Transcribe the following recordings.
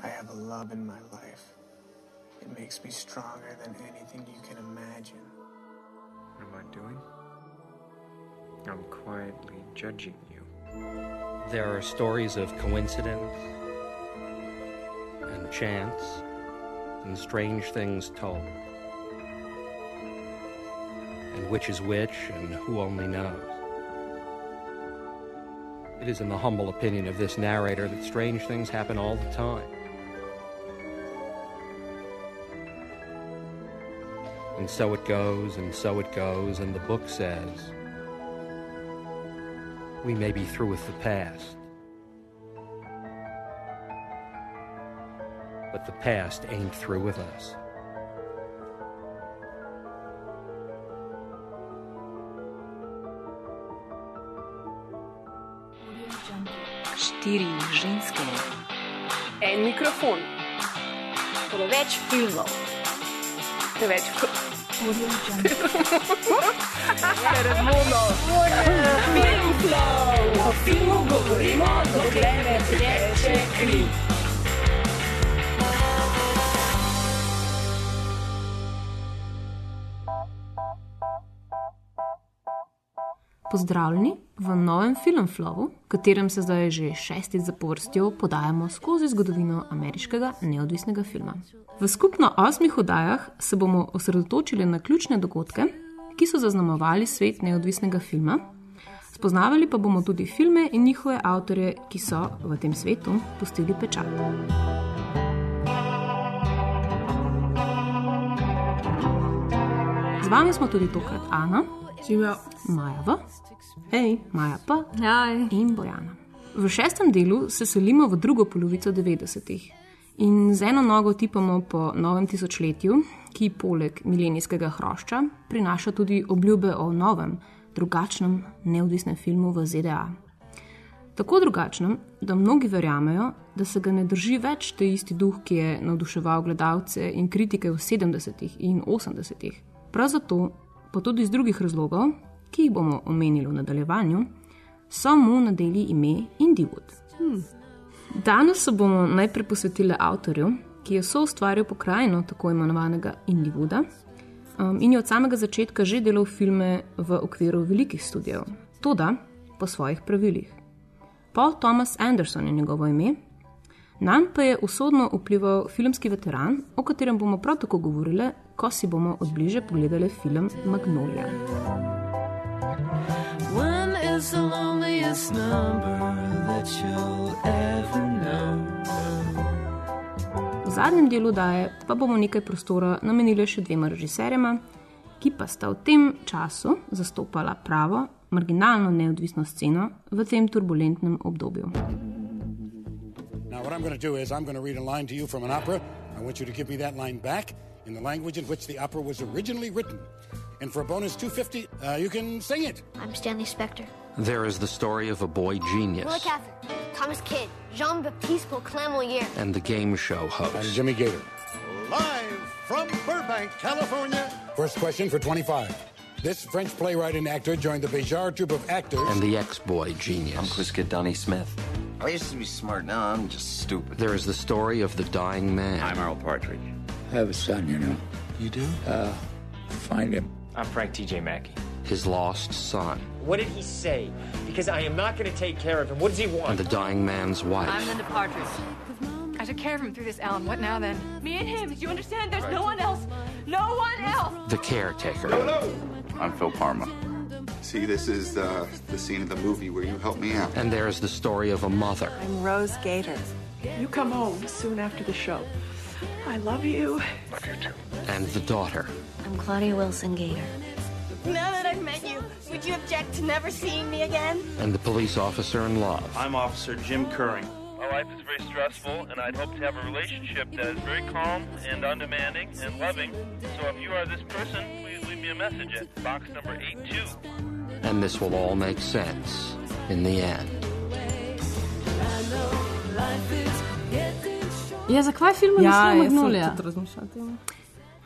I have a love in my life. It makes me stronger than anything you can imagine. What am I doing? I'm quietly judging you. There are stories of coincidence and chance and strange things told. And which is which, and who only knows. It is in the humble opinion of this narrator that strange things happen all the time. And so it goes, and so it goes, and the book says, we may be through with the past. But the past ain't through with us. Štiri ženske, En mikrofon, preveč filmov, preveč O filmu govorimo, dokler ne teče kri. Pozdravljeni v novem filmflowu, v katerem se zdaj že šestič zapovrstjo podajamo skozi zgodovino ameriškega neodvisnega filma. V skupno osmih oddajah se bomo osredotočili na ključne dogodke, ki so zaznamovali svet neodvisnega filma, spoznavali pa bomo tudi filme in njihove avtorje, ki so v tem svetu pustili pečat. Z vami smo tudi tokrat Ana, Živijo. Maja V, hej, Maja P Jaj. in Bojana. V šestem delu se selimo v drugo polovico 90-ih in z eno nogo tipamo po novem tisočletju, ki poleg milenijskega hrošča prinaša tudi obljube o novem, drugačnem, neodvisnem filmu v ZDA. Tako drugačnem, da mnogi verjamejo, da se ga ne drži več te isti duh, ki je navduševal gledalce in kritike v 70-ih in 80-ih. Prav zato, pa tudi iz drugih razlogov, ki jih bomo omenili v nadaljevanju, so mu nadeli ime Indiewood. Hmm. Danes se bomo najprej posvetili avtorju, ki je soustvaril pokrajino tako imenovanega Indiewooda um, in je od samega začetka že delal filme v okviru velikih studijev, tudi po svojih pravilih. Paul Thomas Anderson je njegovo ime, nam pa je usodno vplival filmski veteran, o katerem bomo prav tako govorili, ko si bomo odbliže pogledali film Magnolia. Is the loneliest number that you'll ever know. V zadnjem delu daje pa bomo nekaj prostora namenili še dvema režiserjema, ki pa sta v tem času zastopala pravo, marginalno neodvisno sceno v tem turbulentnem obdobju. Now, what I'm going to do is I'm going to read a line to you from an opera. I want you to give me that line back in the language in which the opera was originally written. And for a bonus 250, uh, you can sing it. I'm Stanley Spector. There is the story of a boy genius Willa Catherine. Thomas Kidd. Jean Baptiste Clamolier. and the game show I'm host. Jimmy Gator. Live from Burbank, California. First question for 25. This French playwright and actor joined the Béjart troupe of actors. And the ex-boy genius. I'm Quiz Kid Donnie Smith. I used to be smart, now I'm just stupid. There is the story of the dying man. I'm Earl Partridge. I have a son, you know. You do? Uh, find him. I'm Frank TJ Mackey. His lost son, What did he say? Because I am not going to take care of him. What does he want? and the dying man's wife. I'm Linda Partridge. I took care of him through this, Alan. What now then? Me and him. Do you understand? There's no one else. No one else. The caretaker. I'm Phil Parma. See, this is uh, the scene of the movie where you helped me out. And there is the story of a mother. I'm Rose Gator. You come home soon after the show. I love you. Love you too. And the daughter. I'm Claudia Wilson Gator. Now that I've met you, would you object to never seeing me again? And the police officer in love. I'm Officer Jim Curring. My life is very stressful, and I'd hope to have a relationship that is very calm and undemanding and loving. So if you are this person, please leave me a message at box number 82. And this will all make sense in the end. Ja, zakaj film Ja, ni jaz Magnolija?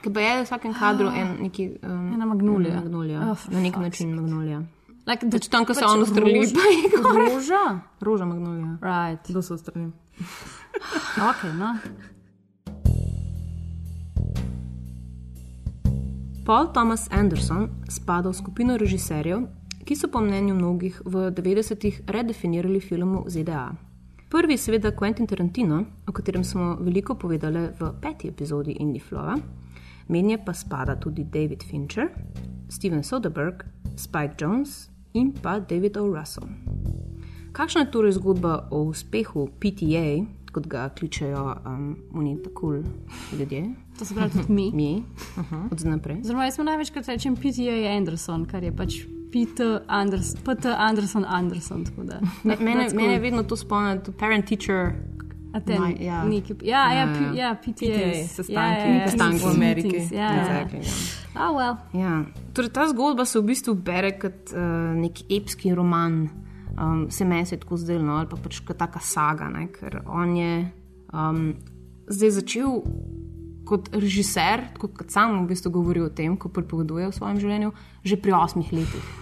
Ker pa je v vsakem kadru en neki. Um, Ena Magnolija. magnolija. Oh, Na nek način magnolija. Like, Pač tam, ko se pač on ustreli, rož- pa je gor. Roža? Roža magnolija. Right. Kdo se ustreli? Ok, no. Paul Thomas Anderson spada v skupino režiserjev, ki so po mnenju mnogih v 90-ih redefinirali film v ZDA. Prvi, seveda, Quentin Tarantino, o katerem smo veliko povedali v peti epizodi Indie Flora, menje pa spada tudi David Fincher, Steven Soderbergh, Spike Jones in pa David O. Russell. Kakšna je torej zgodba o uspehu PTA, kot ga kličejo um, oni tako cool ljudje? To se pravi tudi mi. Mi, uh-huh. od zdaj naprej. Zelo jaz največkrat rečem PTA Anderson, kar je pač Peter Anderson, Peter Anderson, Anderson. Da, Me, mene, mene je vedno to spomnilo, parent teacher. Ten, Naj, ja. Neki, ja, ja, ja, ja, PTA. PTA, sestanki, ja, ja, ja, sestanki v Ameriki. meetings, Ja, ja. Exactly, ja. Oh, well. Ja. Torej, ta zgodba se v bistvu bere kot uh, nek epski roman, um, se meni je tako zdelo, no, ali pa pač kot taka saga, ne, ker on je um, zdaj začel kot režiser, tako kot sam v bistvu govori o tem, ko pripoveduje o svojem življenju, že pri osmih letih.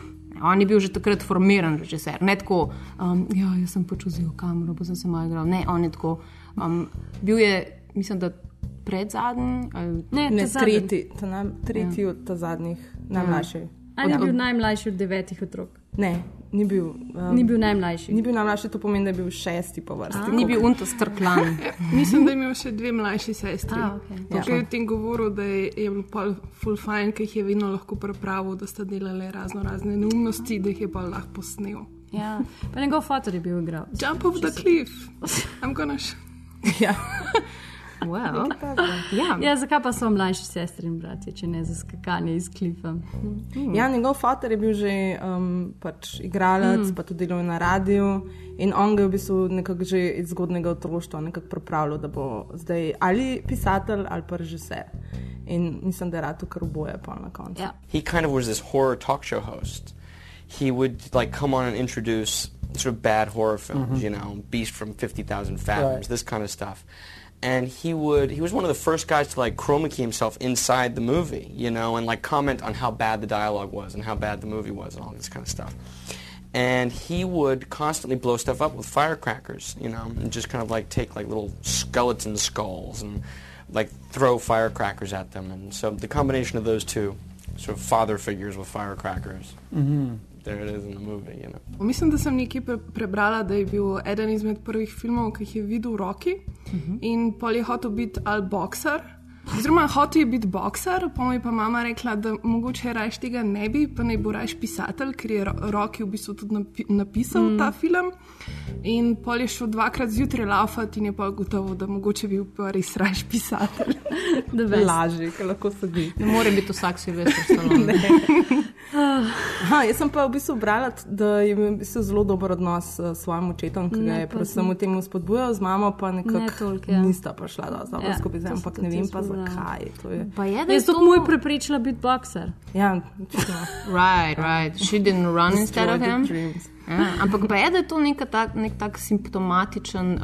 On je bil že takrat formiran režiser, ne tako, um, ja, jaz sem vzel kamero, pa sem se malo igral. Ne, on je tako, um, bil je, mislim, da pred zadnjim. Ne, Ne, tretji, ta nam, tretji ja. od zadnjih, najmlajši. Ali je bil najmlajši od devetih otrok? Ne, ni bil. Um, Ni bil najmlajši. Ni bil najmlajši, to pomeni, da je bil šesti po vrsti. Ni bil unto strklan. Mislim, da je imel še dve mlajši sestri. A, okej. Ja. Je o tem govoril, da je, je bil pol full fine, ki jih je vedno lahko prepravil, da sta delali razno razne neumnosti, da jih je pa lahko posnel. Ja, pa njegov fotor je bil igral. Jump off the cliff. I'm gonna sh Ja. Well, ja. Ja, zakaj pa so mlajši sestri in bratje, če ne za skakanje iz klifa? Ja, njegov fotor je bil že um, pač igralec, mm. pa tudi delal na radiju. In on ga je v bistvu nekako že iz zgodnega otroštva nekako pripravljal, da bo zdaj ali pisatelj ali pa režiser. In mislim, da je rad kar oboje pa na koncu. Ja. he kind of was this horror talk show host. He would like come on and introduce sort of bad horror films, Mhm. you know, Beast from Fifty Thousand Fathoms, Right. this kind of stuff. And he would he was one of the first guys to like chroma key himself inside the movie, you know, and like comment on how bad the dialogue was and how bad the movie was and all this kind of stuff. And he would constantly blow stuff up with firecrackers, you know, and just kind of like take like little skeleton skulls and like throw firecrackers at them. And so the combination of those two sort of father figures with firecrackers, Mhm. There it is in the movie, you know. Mislim, da sem nekje pre prebrala, da je bil eden izmed prvih filmov, ki jih je videl v roki in pol je hotel biti ali bokser. Oziroma, hotel je biti bokser, pa mu je pa mama rekla, da mogoče raje tega ne bi, pa naj bo raje pisatelj, ker je Ro- Rocky v bistvu tudi napi napisal mm. ta film. In pol je šel dvakrat zjutraj laufati in je pa gotovo, da mogoče bi bil pa res raje pisatelj. Lažje, ker lahko sedi. Ne more biti vsak Silvestr Stallone. Aha, jaz sem pa v bistvu brala, da je imel v bistvu zelo dober odnos s svojim očetom, ki ga Ne, je predvsem v tem spodbujal, z mamo pa Ne nekako toliko, ja. nista prišla do dobro Ja, skupaj, to ampak ne vem pa poznala. Zakaj. To je. Pa je, da Jaz je sem moj prepričala biti bokser. Ja, očitno. Right, right. She didn't run instead of him. dreams. Ja, ampak pa je, da je to tak, nek tak simptomatičen uh,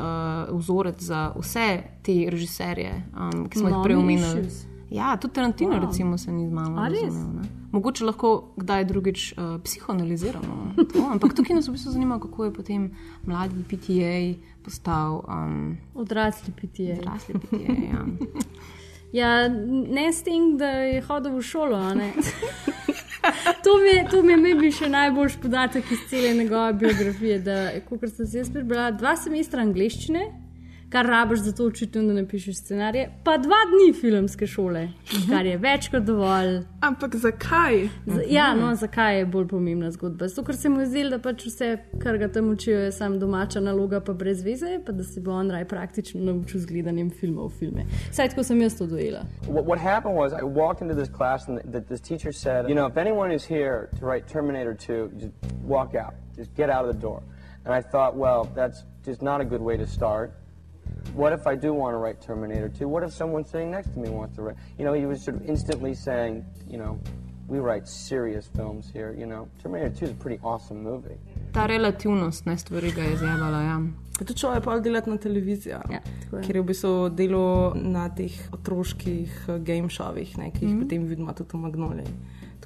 vzorec za vse te režiserje, um, ki smo jih Mommy prej omenili. Ja, tudi Tarantino, Wow. recimo, se ni z res? razumel. Mogoče lahko kdaj drugič uh, psihoanaliziramo. to, Ampak tukaj nas v bistvu zanima, kako je potem mladi PTA postal um, Odrasli pitije. odrasli PTA. Ja. Ja, ne s tem, da je hodil v šolo. To mi to mi je maybe še najboljši podatek iz cele njegove biografije. Da, kot sem si jaz prebrala, dva semestra angleščine, kar rabiš za to učiti, da napišeš scenarije, pa dva dni filmske šole, kar je več kot dovolj. Ampak zakaj? Z, ja, no, zakaj je bolj pomembna zgodba? Zato, ker se mu je zdelo, da pač vse, kar ga tam učijo, je samo domača naloga, pa brez veze, pa da se bo on raj praktično naučil z gledanjem filmov v filme. Saj tako sem jaz to dojela. What, what happened was I walked into this class and th- this teacher said, you know, if anyone is here to write Terminator 2, just walk out, just get out of the door. And I thought, well, that's just not a good way to start. What if I do want to write Terminator 2? What if someone sitting next to me wants to write? You know, he was sort of instantly saying, you know, we write serious films here, you know. Terminator 2 is a pretty awesome movie. Ta relativnost ne stvari ga je zjebala. Ja. Pa tudi šel je pa delati na televizijo, ja, tako je. kjer je v bistvu delal na teh otroških eh, game šovih, ne, ki jih mm. potem vidimo tudi v Magnoliji.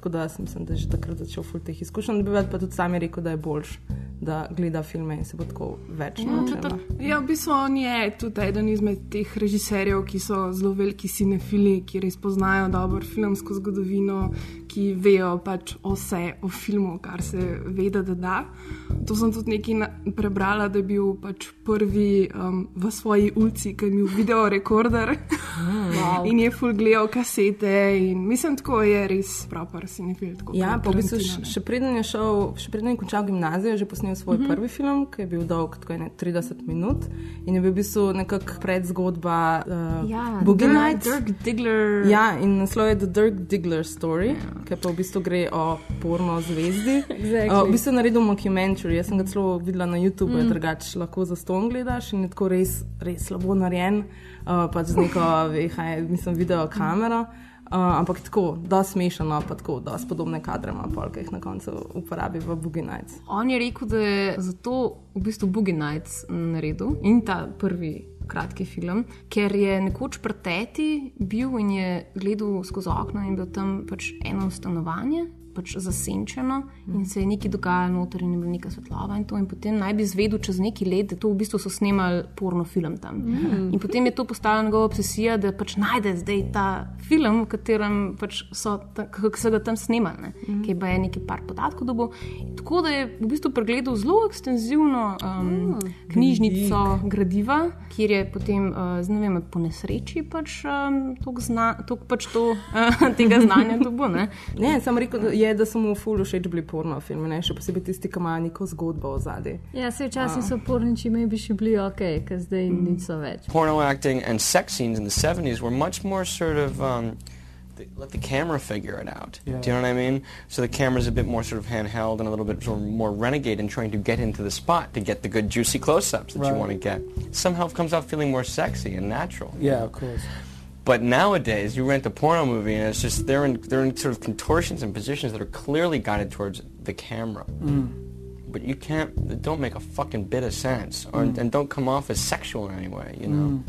Tako da jaz mislim, da je že takrat začel ful teh izkušenj dobivati, pa tudi sam je rekel, da je boljš, da gleda filme in se bo tako več naučil. Ja, v bistvu on je tudi eden izmed teh režiserjev, ki so zelo veliki cinefili, ki res poznajo dobro filmsko zgodovino, ki vejo pač vse o filmu, kar se ve, da da. To sem tudi nekaj prebrala, da je bil pač prvi um, v svoji ulici, ki je imel video rekorder Wow. in je full gledal kasete. In mislim, tako je res proper tako Ja, pa v bistvu še, ne. preden je šel, še preden je končal gimnazijo, je že posnel svoj Mhm. mm -hmm. prvi film, ki je bil dolg tako ene 30 minut in je bil v bistvu nekako predzgodba uh, Ja, Boogie Dirk- Nights. Dirk Diggler. Ja, in naslov je The Dirk Diggler Story, yeah. ki pa v bistvu gre o porno zvezdi. Exactly. Uh, v bistvu je naredil dokumentarij, jaz sem ga celo videla na YouTubu, mm. Mm. drugače lahko za ston gledaš in je tako res, res slabo narejen, uh, pač z neko, VHS, mislim, video kamero. Uh, ampak tako, da smešano, pa tako, da podobne kadre ima, pol, ki jih na koncu uporabi v Boogie Nights. On je rekel, da je zato v bistvu Boogie Nights naredil in ta prvi kratki film, ker je nekoč preteti bil in je gledal skozi okno in bil tam pač eno stanovanje. Pač zasenčeno in se je nekaj dogajalo noter, in je bila neka svetlava, in, to, in potem naj bi izvedel čez neki let, da to v bistvu so snemali porno film tam. Mhm. In potem je to postala njegova obsesija, da pač najde zdaj ta film, v katerem pač so, kako so ga tam snemali, ne? Mhm. ki je nekaj par podatkov dobil. Tako da je v bistvu pregledal zelo ekstenzivno um, knjižnico gradiva, kjer je potem, uh, ne vem, po nesreči pač, um, toliko zna, toliko pač to, uh, tega znanja dobil. ne. Ne, sem rekel, je, da so mu ful všeč bili porno filmi, ne? še posebej tisti, ki imajo neko zgodbo v zadnji. Ja, se včasih so porniči, me bi še bili ok, ker zdaj niso več. Porno acting and sex scenes in the 70s were much more sort of. Um, let the camera figure it out. Do you know what I mean? So the camera's a bit more sort of handheld and a little bit sort of more renegade in trying to get into the spot to get the good juicy close-ups that you want to get. Somehow it comes out feeling more sexy and natural. Yeah, of course. But nowadays, you rent a porno movie, and it's just they're in they're in sort of contortions and positions that are clearly guided towards the camera. Mm. But you can't. Don't make a fucking bit of sense, or Mm. and don't come off as sexual in any way. You know. Mm.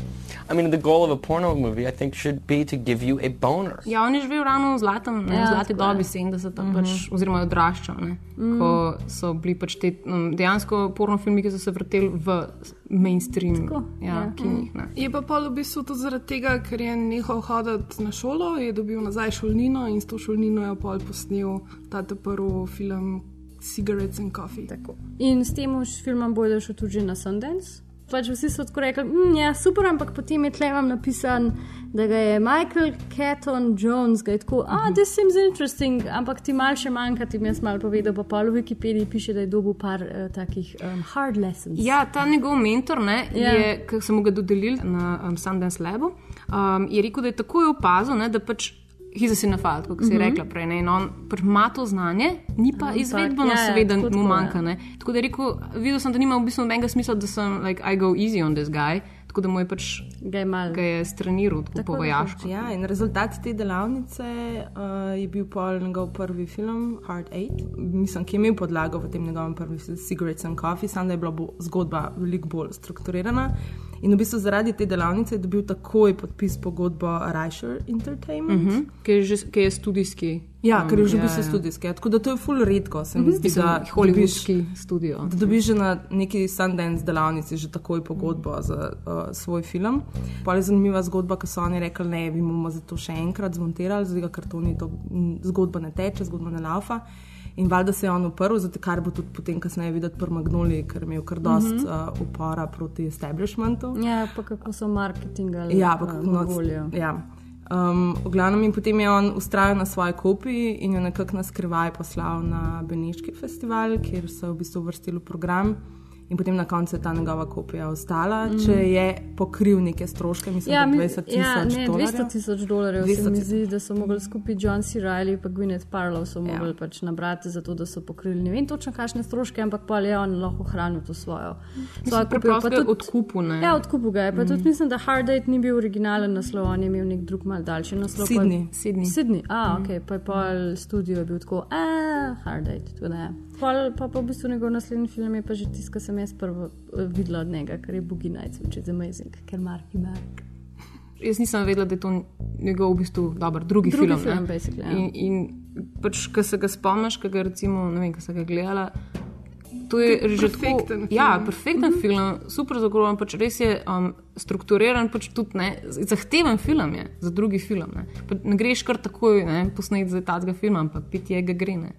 I mean, the goal of a porno movie, I think, should be to give you a boner. Ja, on je živel ravno v zlatem, ne, Ja, v zlati dobi 70, mm -hmm. pač, oziroma je odraščal, ne, Mm. ko so bili pač te um, dejansko porno filmi, ki so se vrteli v mainstream Tako, ja, ja. kinih. Ne. Je pa pol v bistvu tudi zaradi tega, ker je nehal hoditi na šolo, je dobil nazaj šolnino in s to šolnino je pol posnel ta prvi film Cigarettes and Coffee. Tako. In s tem už filmom bojo šel tudi na Sundance. Pač vsi so tako rekli, mm, ja, super, ampak potem je tle vam napisan, da ga je Michael Caton Jones, ga je tako, ah, this seems interesting, ampak ti mal še manjka, ti mi jaz mal povedal, pa pol v Wikipediji piše, da je dobil par uh, takih um, hard lessons. Ja, ta njegov mentor, ne, Ja. je, ki so mu ga dodelili na um, Sundance Labu, um, je rekel, da je takoj opazil, ne, da pač. Hiza si nafalt, kot si Mhm. rekla prej. Ne, in on pač ima to znanje, ni pa izvedbeno, ja, ja, seveda, tako, mu tako, manjka. ja. Ne. Tako da je rekel, videl sem, da nima v bistvu nobenega smisla, da sem, like, I go easy on this guy, tako da mu je pač ga je, straniral, tako po vojaško. Ja, in rezultat te delavnice uh, je bil pol njegov prvi film, Hard Eight, mislim, ki je imel podlago v tem njegovem prvem filmu Cigarettes and Coffee, samo da je bila bo, zgodba veliko bolj strukturirana. In v bistvu zaradi te delavnice je dobil takoj podpis pogodbo Reicher Entertainment. Uh -huh. ki, je že, ki je studijski. Ja, ker je že v ja, bistvu ja. studijski. ja. Tako da to je ful redko, se mi Mhm. zdi, Mislim, da hollywoodski studio. Da dobiš že na neki Sundance delavnici že takoj pogodbo za uh, svoj film. Pa je zanimiva zgodba, ki so oni rekli, ne, bi bomo zato še enkrat zmontirali, zdaj ker to ni to, zgodba ne teče, zgodba ne laufa. In valjda se je on uprl, zato kar bo tudi potem kasneje videti pri Magnoli, ker je imel kar dost mm -hmm. uh, upora proti establishmentu. Ja, pa kako so marketingali. Ja, pa eh, kako no, voljo. ja. Um, v glavnem, in potem je on ustrajal na svoji kopiji in jo nekako na skrivaj poslal na Beneški festival, kjer so v bistvu vrstili program. In potem na koncu je ta njegova kopija ostala, mm. Mm. če je pokril neke stroške, mislim, Ja, mi- 20 tisoč ja, ne, dolarjev. 200 tisoč dolarjev 200 se mi zdi, da so mogli skupaj John C. Riley in Gwyneth Paltrow so mogli ja. pač nabrati za to, da so pokrili ne vem točno kakšne stroške, ampak pa je on lahko ohranil to svojo. svojo kopijo. Pa tudi- odkupu, ne. Ja, odkupu ga je. Pa Mhm. tudi mislim, da Hard Date ni bil originalen naslov, on je imel nek drug mal daljši naslov. Sydney. Sydney. Sydney, a, Mhm. ok, pa je pol studio je bil tako, a, Hard Date, da je. Pol, pa, pa v bistvu njegov naslednji film je pa že tisto, kar sem jaz prvo eh, videla od njega, kar je Boogie Nights, which is amazing, ker Mark je Mark. jaz nisem vedela, da je to njegov v bistvu dober, drugi, Drugi film. film, ja. in, in pač, ko se ga spomniš, ko ga recimo, ne vem, ko se ga gledala. To je To že tako, film. ja, perfekten mm -hmm. film, super zagrožen, pač res je um, strukturiran, pač tudi ne, zahteven film je za drugi film. Ne, pa ne greš kar takoj ne, posneti za tega filma, ampak piti je ga gre. Ne.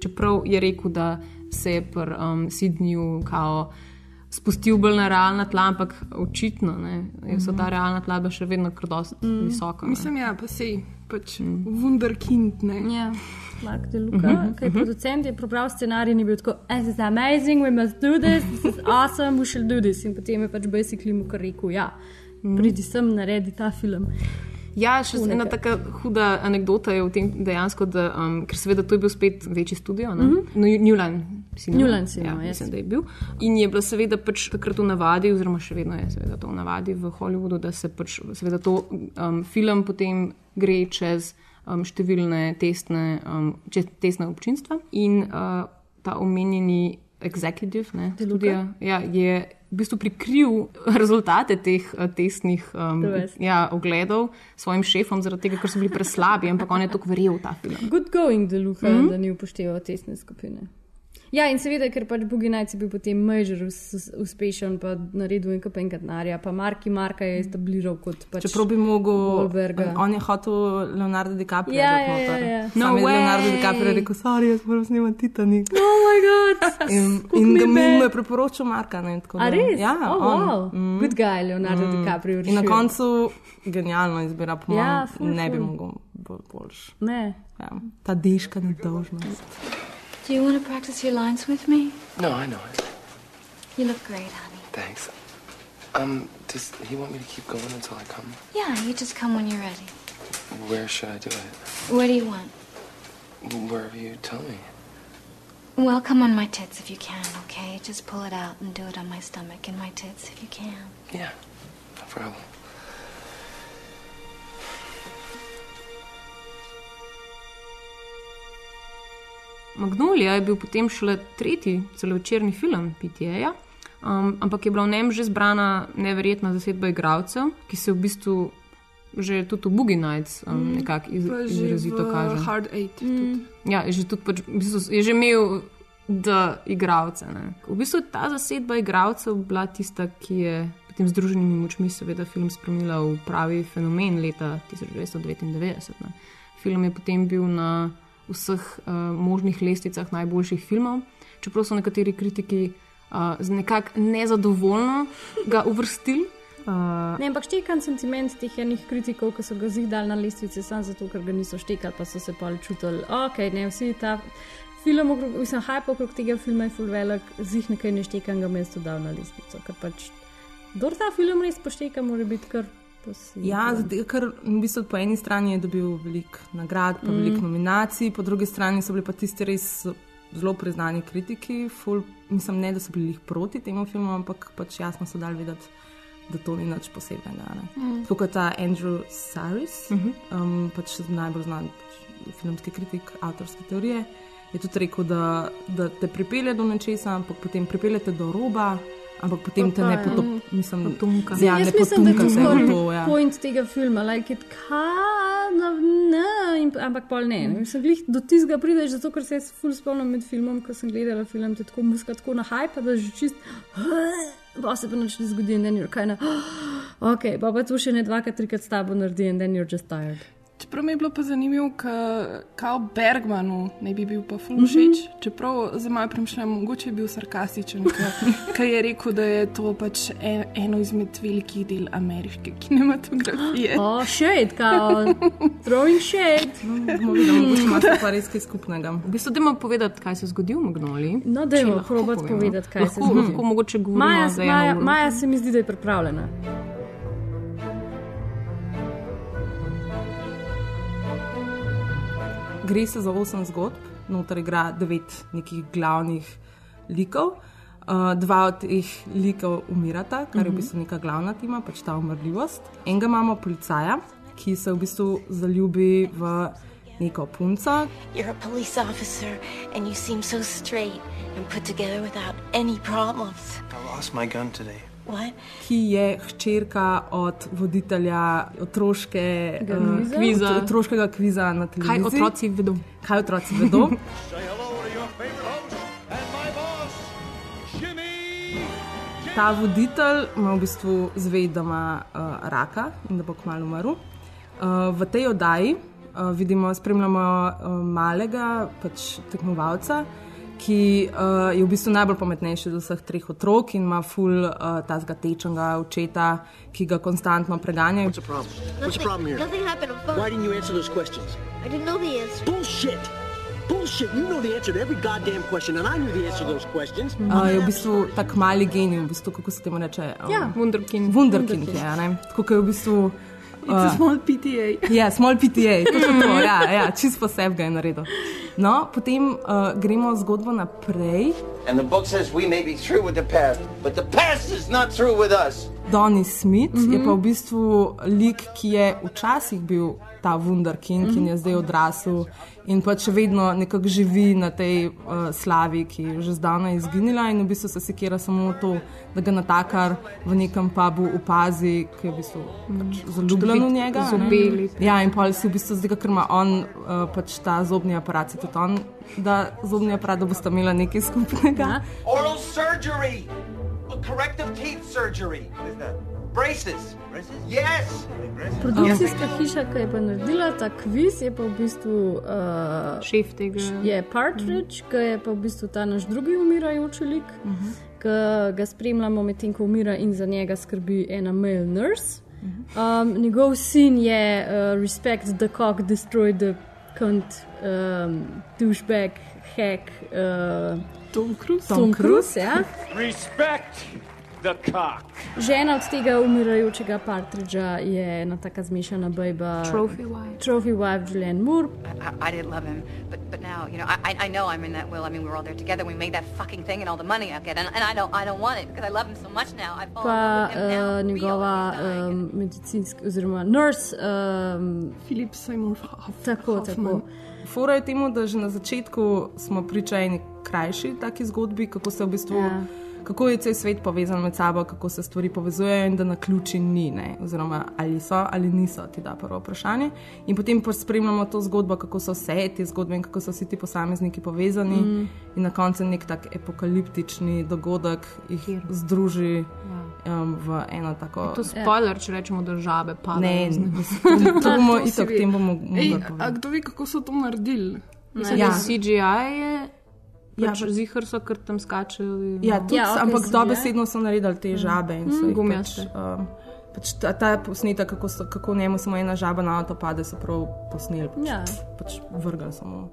Čeprav je rekel, da se je pri um, Sydneyju kao spustil bolj na realna tla, ampak očitno ne, so ta realna tla še vedno dosti mm. visoka. ne. Mislim, ja, pa sej, pač mm. wunderkind, ne. Ja. Mark Deluca, Mhm. uh -huh, ki je producent, je prebral scenarij in je bil tako, this is amazing, we must do this, this is awesome, we shall do this. In potem je pač basically mu kar rekel, ja, pridi sem, naredi ta film. Ja, še Tako ena taka huda anekdota je v tem dejansko, da, um, ker seveda to je bil spet večji studio, mm Mhm. -hmm. no, New Line Cinema. New Line Cinema, ja, mislim, da je bil. In je bilo seveda pač takrat v navadi, oziroma še vedno je seveda to v navadi v Hollywoodu, da se pač seveda to um, film potem gre čez um, številne testne, um, čez testne občinstva in uh, ta omenjeni executive, ne, studia, ja, je v bistvu prikril rezultate teh uh, testnih um, ja, ogledov svojim šefom, zaradi tega, ker so bili preslabi, ampak on je tako verjel v ta film. Good going, Deluca, mm. -hmm. da ni upošteval tesne skupine. Ja, in seveda, ker pač Nights je bil potem major us- us- uspešen, pa naredil in kapaj denarja, pa Marki Marka je establiral kot pač. Čeprav bi mogel, Wahlberga. on je hotel Leonardo DiCaprio. Ja, ja, ja, ja. Sam No je Leonardo. DiCaprio rekel, sorry, jaz moram snemati Titanic. Oh moj bog! In, in mi ga je mu je priporočil Marka. Ne, tako A res? Ja, Oh, on. wow. Good guy, Leonardo DiCaprio, In na koncu genialno izbira, po mojem, Ja, ful, ne bi ful. mogel bolj boljš. Ne. Ja, ta deška nedolžnost. Do you want to practice your lines with me? No, I know it. You look great, honey. Thanks. Um, does he want me to keep going until I come? Yeah, you just come when you're ready. Where should I do it? Where do you want? Wherever you tell me. Well, come on my tits if you can, okay? Just pull it out and do it on my stomach and my tits if you can. Yeah, no problem. Magnolija je bil potem šele tretji celovečerni film PTA, um, ampak je bila v njem že zbrana neverjetna zasedba igralcev, ki se v bistvu že tudi v Boogie Nights um, Mm, nekako iz, izrazito kaže. Hard Eight tudi. Ja, je že tudi pač, v bistvu, je že imel da igralce. Ne. V bistvu ta zasedba igralcev bila tista, ki je potem z združenimi močmi seveda film spremenila v pravi fenomen leta 1999. Ne. Film je potem bil na vseh uh, možnih lestvicah najboljših filmov, čeprav so nekateri kritiki uh, nekako nezadovoljno ga uvrstili. Uh, Ne, ampak štekam sentiment teh enih kritikov, ki so ga zidali na lestvice, samo zato, ker ga niso štekali, pa so se pa čutili, ok, ne, vsi ta film, mislim, hype okrog tega filma je full velik, zih nekaj ne štekam, ga mesto dal na lestvico, ker pač, kdo ta film res pošteka, mora biti kar poseben. Ja, ker v bistvu po eni strani je dobil veliko nagrad, pa Mm. mm. veliko nominacij, po drugi strani so bili pa tisti res zelo priznani kritiki. Ful, mislim, ne, da so bili glih proti temu filmu, ampak pač jasno so dali vedeti, da to ni nič posebnega. ne. Mm. Tako kot ta Andrew Saris, Mhm. um, pač najbolj znan pač, filmski kritik avtorske teorije, je tudi rekel, da, da te pripelje do nečesa, ampak potem pripeljete do roba. Ampak potem te ne ja. potop, mislim, potumka. Ja, ne jaz mislim, da je potumka to skoraj to. Ja. point tega filma, like it kind of, ne, in, ampak pol ne. Mm. ne. Mislim, glih do tizga prideš, zato ker se jaz ful spomnim med filmom, ko sem gledala film, te tako muska tako na hype, da že čist, pa se pa nič ne zgodi in then you're kind of, ok, pa pa to še ne dvakrat, trikrat s tabo naredi in then you're just tired. Čeprav mi je bilo pa zanimivo, kako Bergmanu ne bi bil pa ful všeč, mm -hmm. čeprav za moje premišljanje mogoče je bil sarkastičen, ker je rekel, da je to pač en, eno izmed velikih del ameriške kinematografije. Oh, shade, kao, throwing shade. Videli, mogoče imate pa res kaj skupnega. V bistvu, dajmo povedati, kaj se je zgodilo v Magnoliji. No, dajmo lahko probati povedati, kaj se lahko, zgodi. Lahko mogoče govorimo Maja, Maja. Maja se mi zdi, da je pripravljena. Gre se za osem zgodb, noter igra devet nekih glavnih likov. Uh, dva od teh likov umirata, kar je v Mhm. bistvu neka glavna tema, pač ta umrljivost. Enega imamo policaja, ki se v bistvu zaljubi v neko punco, You're a police officer, and you seem so straight and put together without any problems. I lost my gun today. What? ki je hčerka od voditelja otroškega Kviza? Kviza. ot- otroškega kviza na Kaj televiziji. otroci vedo? Kaj otroci vedo? Ta voditelj ima v bistvu zvej, da ima uh, raka in da bo kmalo umrl. Uh, v tej oddaji uh, vidimo, spremljamo uh, malega pač, tekmovalca, ki uh, je v bistvu najbolj pametnejši od vseh treh otrok in ima ful uh, tazga tečnega očeta, ki ga konstantno preganja. What's the problem? What's the problem here? Nothing happened. Why didn't you answer those questions? I didn't know the answer. Bullshit! Bullshit! You know the answer to every goddamn question, and I knew the answer to those questions. Uh, je v bistvu tak mali genij, v bistvu, kako se temu reče. Um, Ja, Wunderkind. Wunderkind je, a ne? Tako je v bistvu. It's a small PTA. Ja, small PTA, točno to, ja, ja čist poseb ga je naredil. No, potem uh, gremo zgodbo naprej. And the book says we may be through with the past, but the past is not through with us. Donny Smith mm -hmm. je pa v bistvu lik, ki je včasih bil ta Wunderkind, mm -hmm. in je zdaj odrasel in pa še vedno nekako živi na tej uh, slavi, ki je že zdavnaj izginila in v bistvu se sekira samo to, da ga natakar v nekem pubu opazi, ki je v bistvu pač zaljubljen v njega. lepi. Ja, in pa si v bistvu zdaj, ker ima on uh, pač ta zobni aparat, se tudi on, da zobni aparat, da boste imeli nekaj skupnega. Oral surgery! Corrective teeth surgery. What is that? Braces. Braces? Yes! Produkcijska hiša, ki je pa naredila ta kviz, je pa v bistvu uh, šef tega. Je Partridge, ki je pa v bistvu ta naš drugi umirajoči lik, uh -huh. ki ga spremljamo medtem, ko umira in za njega skrbi ena male nurse. Um, njegov sin je uh, Respect the Cock, Destroy the Cunt, um, douchebag, hack. Uh, Tom Cruise. Tom Cruise, ja. Respect. Žena od tega umirajočega Partridža je ena taka zmešana bajba. Trophy wife. Trophy wife Julianne Moore. I, I did love him, but but now you know I, I know I'm in that will. I mean we were all there together. We made that fucking thing and all the money I get, and, and I don't I don't want it because I love him so much now. I fall in love pa with him now. uh, njegova um, medicinska oziroma nurse. Um, Filip Seymour Hoffman. Tako, tako. Fora je temu, da že na začetku smo priča eni krajši taki zgodbi, kako se v bistvu. Ja. Kako je cel svet povezan med sabo, kako se stvari povezujejo, in da na ključi ni, ne? oziroma ali so ali niso, ti da prvo vprašanje. In potem pa spremljamo to zgodbo, kako so vse te zgodbe in kako so vsi ti posamezniki povezani, Mm. in na koncu nek tak apokaliptični dogodek jih združi um, v eno tako. To je spoiler, če rečemo, da žabe padajo. Ne, mislim, to bomo itak, tem bomo Ej, mogli a kdo ve, kako so to naredili? Mislim, Ja. CGI je. Ja, Pač pa- zihar so, ker tam skačejo. Ja, tudi, Ja, okej, ampak CGI. dobesedno so naredili te žabe in so Mm, jih pač, um, pač ta, ta posnetek, kako, so, kako njemu samo ena žaba na avto pade, so prav posneli, pač, Ja. pač vrgli samo.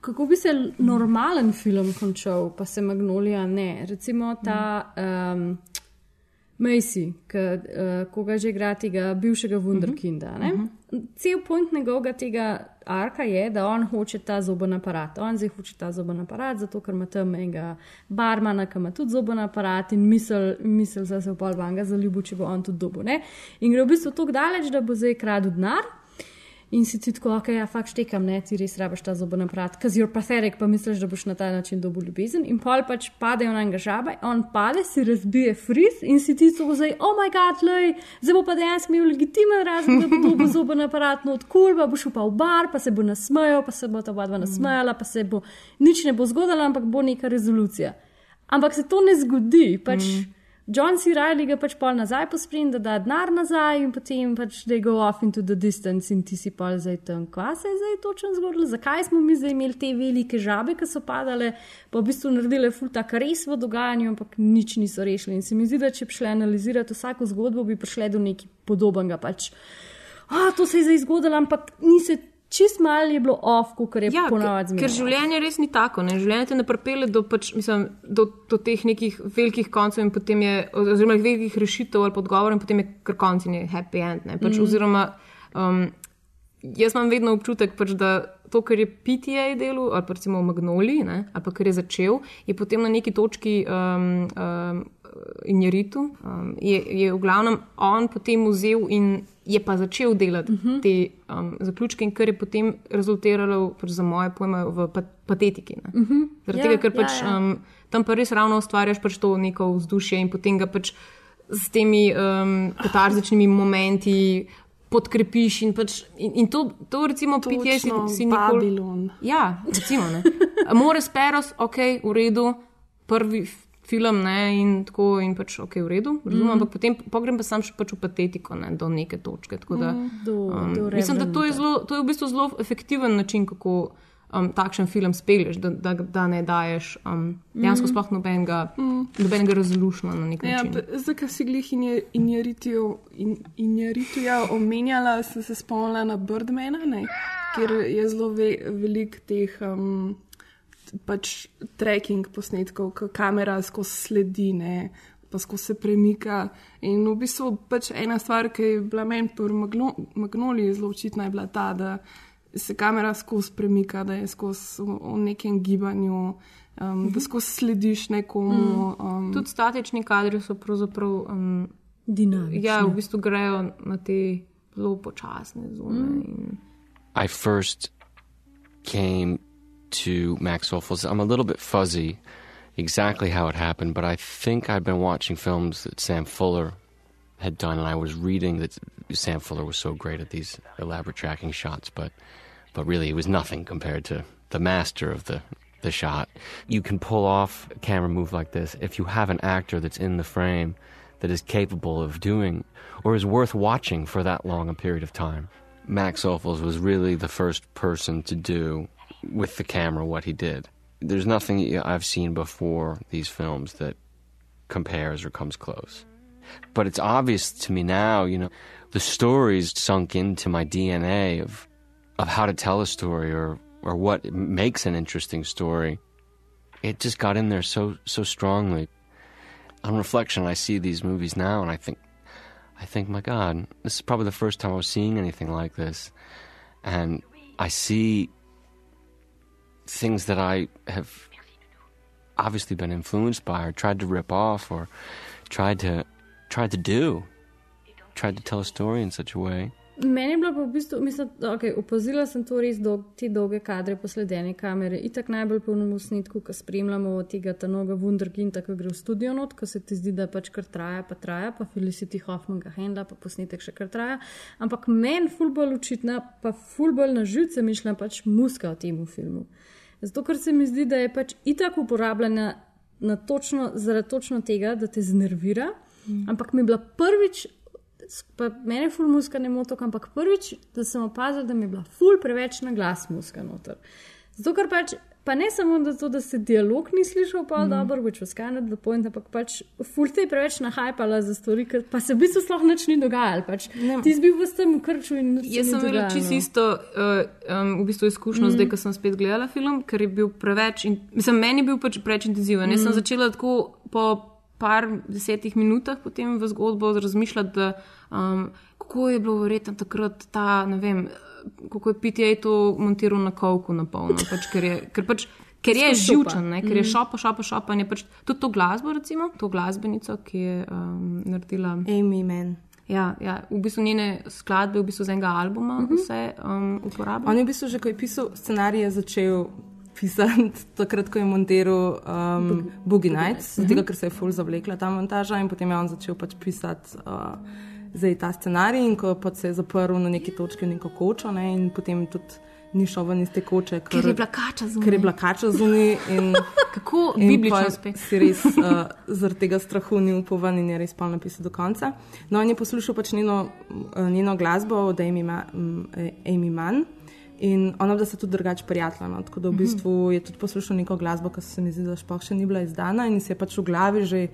Kako bi se normalen film končal, pa se Magnolija ne. Recimo ta um, Macy, ki, uh, ko ga že igra tega bivšega Wunderkinda. Uh -huh. Cel point njegovega tega arka je, da on hoče ta zoben aparat. On zdaj hoče ta zoben aparat, zato ker ima tam enega barmana, ki ima tudi zoben aparat in misel, misel da se v pol vanga zaljubi, če bo on tudi dobo. Ne? In gre v bistvu tako daleč, da bo zdaj kradel denar. In si ti tako, ok, ja, fakt štekam, ne, ti res rabiš ta zoben aparat, ker si pathetic, pa misliš, da boš na ta način dobil ljubezen. In pol pač padejo na enega žaba, on pade, si razbije friz in si ti tako zdaj, oh moj bog, lej, zdaj bo pa dejansko imel legitimen razlog, da bo dobil zoben aparat, no od kurva, bo šel pa v bar, pa se bo nasmejal, pa se bo ta oba dva nasmejala, pa se bo nič ne bo zgodilo, ampak bo neka rezolucija. Ampak se to ne zgodi, pač. Mm. John C. Riley ga pač pol nazaj pospremi, da da denar nazaj in potem pač they go off into the distance in ti si pol zdaj tam. Kva se je zdaj točno zgodilo? Zakaj smo mi zdaj imeli te velike žabe, ki so padale, pa v bistvu naredile ful tak res v dogajanju, ampak nič niso rešili. In se mi zdi, da če bi šli analizirati vsako zgodbo, bi prišli do nekaj podobnega. Pač, a, to se je zdaj zgodilo, ampak ni se čist malo je bilo off, kot je ja, ponavadi ker, ker življenje res ni tako. Ne? Življenje te ne pripelje do, pač, mislim, do, do teh nekih velikih koncev in potem je, oziroma velikih rešitev ali podgovorov in potem je kar konc in je happy end. ne. Pač, Mm. Oziroma, um, jaz imam vedno občutek, pač, da to, kar je PTA delo, ali pa recimo Magnoli, ne, ali pa kar je začel, je potem na neki točki um, um, Injeritu. Um, je, je v glavnem on potem vzel in je pa začel delati uh -huh. te um, zaključke, in kar je potem rezultiralo, pač za moje pojme, v pat patetiki. Uh -huh. Zaradi Ja, tega, ker ja, pač ja. um, tam pa res ravno ustvarjaš pač to neko vzdušje in potem ga pač s temi um, katarzičnimi momenti. Podkrepiš in, pač, in, in to, to recimo, pitje si, si nikoli. Babylon. Ja, recimo. ne. More Speros, ok, v redu, prvi film ne, in tako, in pač ok, v redu, razumem, Mhm. ampak potem pogrem pa sam še pač v patetiko ne, do neke točke. Da, Mhm, do- um, do mislim, da to je, zelo, to je v bistvu zelo efektiven način, kako um, takšen film spelješ, da, da, da ne daješ um, dejansko Mhm. sploh nobenega, Mhm. nobenega razlušno na nek Ja, način. zdaj, ko si glih inje- injeritijo in, injeritija omenjala, sem se spomnila na Birdmana, ne, kjer je zelo ve, velik teh um, pač tracking posnetkov, ko kamera skozi sledi, ne, pa skozi se premika. In v bistvu pač ena stvar, ki je bila meni pri Magno, Magnoliji zelo očitna, je bila ta, da se kamera skozi premika, da je skozi v, v nekem gibanju. Um, da skozi slediš nekomu. Um, Tudi statični kadri so pravzaprav um, dinamični. Ja, v bistvu grejo na te zelo počasne zone. Mm. In, I first came to Max Ophuls. I'm a little bit fuzzy exactly how it happened, but I think I'd been watching films that Sam Fuller had done, and I was reading that Sam Fuller was so great at these elaborate tracking shots, but but really it was nothing compared to the master of the the shot. You can pull off a camera move like this if you have an actor that's in the frame that is capable of doing or is worth watching for that long a period of time. Max Ophuls was really the first person to do with the camera what he did. There's nothing I've seen before these films that compares or comes close. But it's obvious to me now, you know, the stories sunk into my DNA of of how to tell a story or or what makes an interesting story. It just got in there so so strongly. On reflection, I see these movies now and I think I think, my God, this is probably the first time I was seeing anything like this. And I see things that I have obviously been influenced by or tried to rip off or tried to tried to do. Tried to tell a story in such a way. Meni je bilo pa v bistvu, mislim, da okay, opazila sem to res dolg, te dolge kadre posledene kamere. Itak najbolj po novem snitku, ko spremljamo tega tanoga Wunderkinda, ko gre v studio not, ko se ti zdi, da pač kar traja, pa traja, pa Felicity Hoffman ga handla, pa posnetek še kar traja. Ampak meni fulbol očitna, pa fulbol na živce mišljam pač muska v tem filmu. Zato, ker se mi zdi, da je pač itak uporabljena na točno, zaradi točno tega, da te znervira. Mm. Ampak mi je bila prvič, pa mene ful muska ne motok, ampak prvič, da sem opazila, da mi je bila ful preveč na glas muska noter. Zato, ker pač, pa ne samo da to, da se dialog ni slišal pa mm. dobro, which was kind of the point, ampak pač ful te je preveč nahajpala za stvari, ker pa se v bistvu sploh nič ni dogajalo. Pač. Ti si bil v tem krču in nič Jaz sem imela čisto isto uh, um, v bistvu izkušnjo, Mm. mm. zdaj, ko sem spet gledala film, ker je bil preveč. In, mislim, meni je bil pač preveč intenziven. Mm. Jaz sem Mm. začela tako po par desetih minutah potem v zgodbo razmišljati, da, um, kako je bilo verjetno takrat ta, ne vem, kako je PTA to montiral na kolku na polno. Pač, ker je, ker pač, Ker je živčen, ne? ker je Mhm. šopa, šopa, šopa. Pač, tudi to glasbo, recimo, to glasbenico, ki je um, naredila Amy Mann. Ja, ja, v bistvu njene skladbe, v bistvu z enega albuma, uh Mhm. -huh. vse um, uporablja. On je v bistvu že, ko je pisal scenarij, je začel pisati, takrat, ko je montiral um, Boogie Nights, Mhm. zato ker se je full zavlekla ta montaža in potem je on začel pač pisati uh, zdaj ta scenarij in ko se je zaprl na neki točki neko kočo ne, in potem tudi ni šel ven iz te koče. Ker je bila kača zunaj. Ker je bila kača zunaj in Kako in biblično spet. Si res uh, zaradi tega strahu ni upal ven in je res pol napisal do konca. No, on je poslušal pač njeno, uh, njeno glasbo od Amy, Ma, um, Amy Mann. In ona da se tudi drugače prijatelja. No? Tako da v Mhm. bistvu je tudi poslušal neko glasbo, ki se mi zdi, da sploh še ni bila izdana in si je pač v glavi že,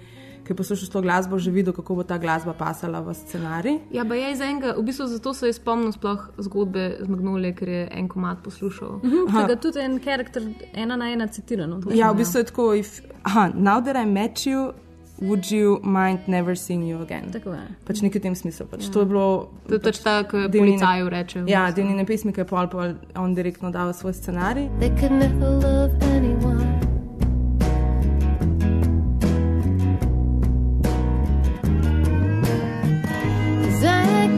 ki je poslušal to glasbo, že videl, kako bo ta glasba pasala v scenarij. Ja, pa je iz enega, v bistvu zato se je spomnil sploh zgodbe z Magnolije, ker je en komat poslušal. Mhm, ki ga tudi en karakter ena na ena citirano. Ja, v bistvu je tako, if, aha, now that I met you, would you mind never seeing you again? Tako je. Pač nekaj v tem smislu. Pač Ja. To je bilo. To je pač ta, ko del njene- policaju reče v Ja, bistvu. del njene pesmi, ki je pol, pol on direktno dal svoj scenarij. They could never love anyone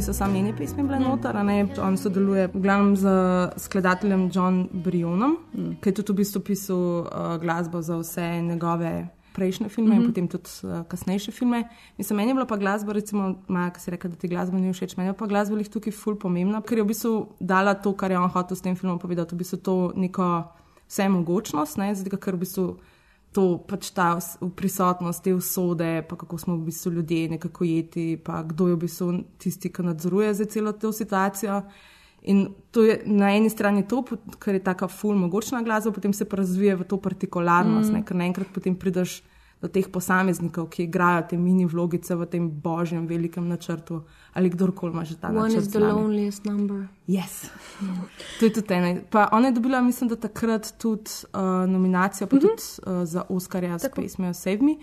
Niso samo njene pesmi bile noter, a ne, on sodeluje v glavnem z skladateljem John Brionom, ki je tudi v bistvu pisal uh, glasbo za vse njegove prejšnje filme in Mhm. potem tudi uh, kasnejše filme. Mislim, meni je bila pa glasba, recimo, Maja, ki si rekel, da ti glasba ni všeč, meni je pa glasba lih tukaj ful pomembna, ker je v bistvu dala to, kar je on hotel s tem filmom povedati, v bistvu to neko vsemogočnost, ne, zato ker v bistvu to pač ta prisotnost te usode, pa kako smo v bistvu ljudje nekako jeti, pa kdo je v bistvu tisti, ki nadzoruje za celo to situacijo. In to je na eni strani to, ker je tako ful mogočna glasba, potem se pa razvije v to partikularnost, mm. ne, ker naenkrat potem prideš do teh posameznikov, ki igrajo te mini vlogice v tem božjem velikem načrtu ali kdorkoli ima že ta One načrt. is the loneliest number. Yes. To je tudi ena. Pa ona je dobila, mislim, da takrat tudi uh, nominacijo, pa Mhm. tudi uh, za Oscarja s pesmijo Save Me.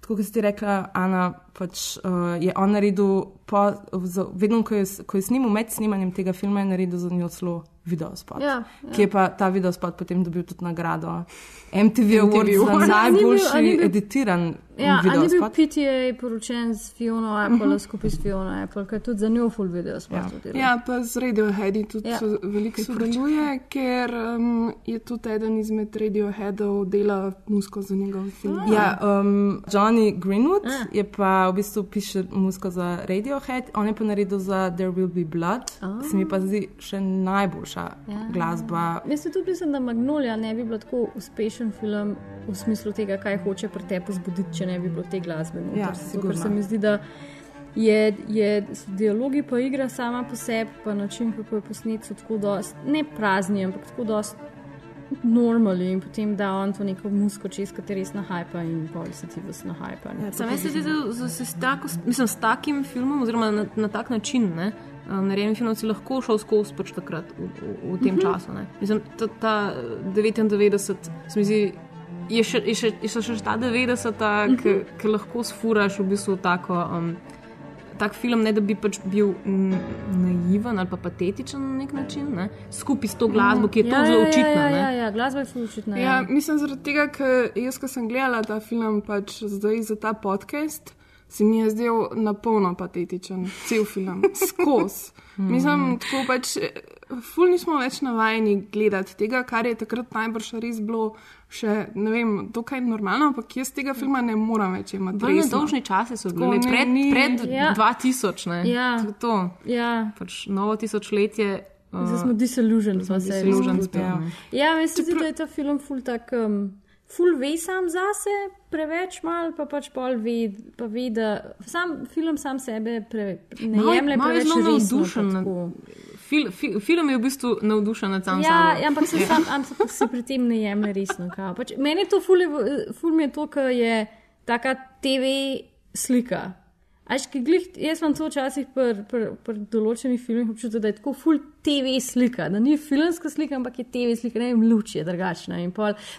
Tako kot si ti rekla, Ana, pač, uh, je on naredil, po, z, vedno ko je, ko je snimal med snemanjem tega filma, je naredil za njo celo videospot. Ja, Ki je pa ta videospot potem dobil tudi nagrado MTV Awards za najboljši A ni bil- editiran Ja, ali ni bil. PTA poročen s Fiona Apple, uh Mhm. -huh. skupaj s Fiona Apple, ker je tudi za njo full video spot. Ja. Ja, pa z Radioheadi tudi Ja. ja. veliko sodeluje, ker um, je tudi eden izmed Radioheadov dela musko za njegov film. Ja, um, Johnny Greenwood Ah. je pa v bistvu piše muziko za Radiohead, on je pa naredil za There Will Be Blood, ki se mi pa zdi še najboljša Ja. glasba. Jaz tudi mislim, da Magnolia ne bi bil tako uspešen film v smislu tega, kaj hoče pri tebi zbuditi, če ne bi bilo te glasbe. noter. Ja, Zato, Ker sigurno. se mi zdi, da je, je dialogi pa igra sama po sebi, pa način, kako je posnet, so tako dosti, ne prazni, ampak tako dosti normalni in potem da on to neko musko čez, ki te res nahajpa in pol se ti vas nahajpa. Ja, Sam jaz se zdi, da se s, tako, mislim, s takim filmom, oziroma na, na tak način, ne, eh, narejenim filmom, si lahko šel skozi pač takrat v, v, v tem Mhm. času. Ne. Mislim, ta, ta 99, se mi zdi, je še, je še, je še, še ta 90, Mhm. ki lahko sfuraš v bistvu tako. Um, Tak film, ne da bi pač bil mm, naiven ali pa patetičen na nek način, ne? skupaj s to glasbo, ki je ja, tako zelo ja, očitna. Ja, ne. ja, ja, glasba je full očitna. Ja, mislim, zaradi tega, ker jaz, ko sem gledala ta film, pač zdaj za ta podcast, se mi je zdel na polno patetičen, cel film, skozi. Mislim, tako pač, eh, ful nismo več navajeni gledati tega, kar je takrat najbrž res bilo še, ne vem, dokaj normalno, ampak jaz tega filma ne morem več imeti. Bolj resno. nedolžni časi so Tako, bili, ne, pred, ni- pred Ja. 2000, ne. Ja. To, je to. Ja. Pač novo tisočletje. uh, Zdaj smo disillusioned, smo se disillusioned spet, ja. ne. ja, meni se zdi, da je ta film ful tak. Um, Ful ve sam zase, preveč mal, pa pač pol ve, pa ve da sam film sam sebe pre, ne Malo je- jemlje malo je preveč zelo resno. navdušen pa nad- tako. Fil, fil, film je v bistvu navdušen nad samim Ja, ja, ampak se, sam, ampak se pri tem ne jemlje resno. kao. Pač, meni je to ful, ful mi je to, ker je taka TV slika. Až, ki glih, jaz imam to včasih pri pr, pr določenih filmih občutek, da je tako full TV slika, da ni filmska slika, ampak je TV slika, ne vem, luč je drugačna.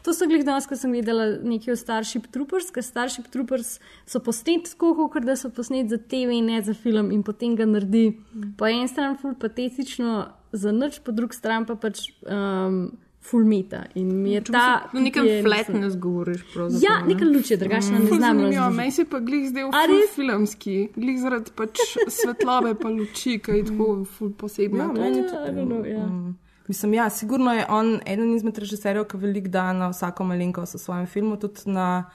To sem glih danes, ko sem gledala nekaj o Starship Troopers, ker Starship Troopers so posneti tako, kot da so posneti za TV in ne za film in potem ga naredi po eni strani full patetično, za nič, po drugi strani pa pač um, full meta. In mi je ta. V nekem je- flatness govoriš. pravzaprav, Ja, ne. neka luč je drugačna, ne znam razložiti. Meni se pa glih ful res? filmski, glih zaradi pač svetlobe pa luči, ki je tako ful posebna. Ja, To- meni I don't know, ja. Mm. Mislim, ja, sigurno je on eden izmed režiserjev, ki veliko da na vsako malenkost v svojem filmu, tudi na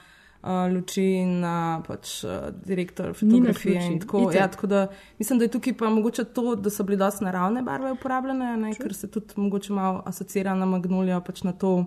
uh, luči in na pač, uh, direktor fotografije. in Tako, itak. ja, tako da mislim, da je tukaj pa mogoče to, da so bile dosti naravne barve uporabljene, ne, ker se tudi mogoče malo asocira na magnolijo, pač na to.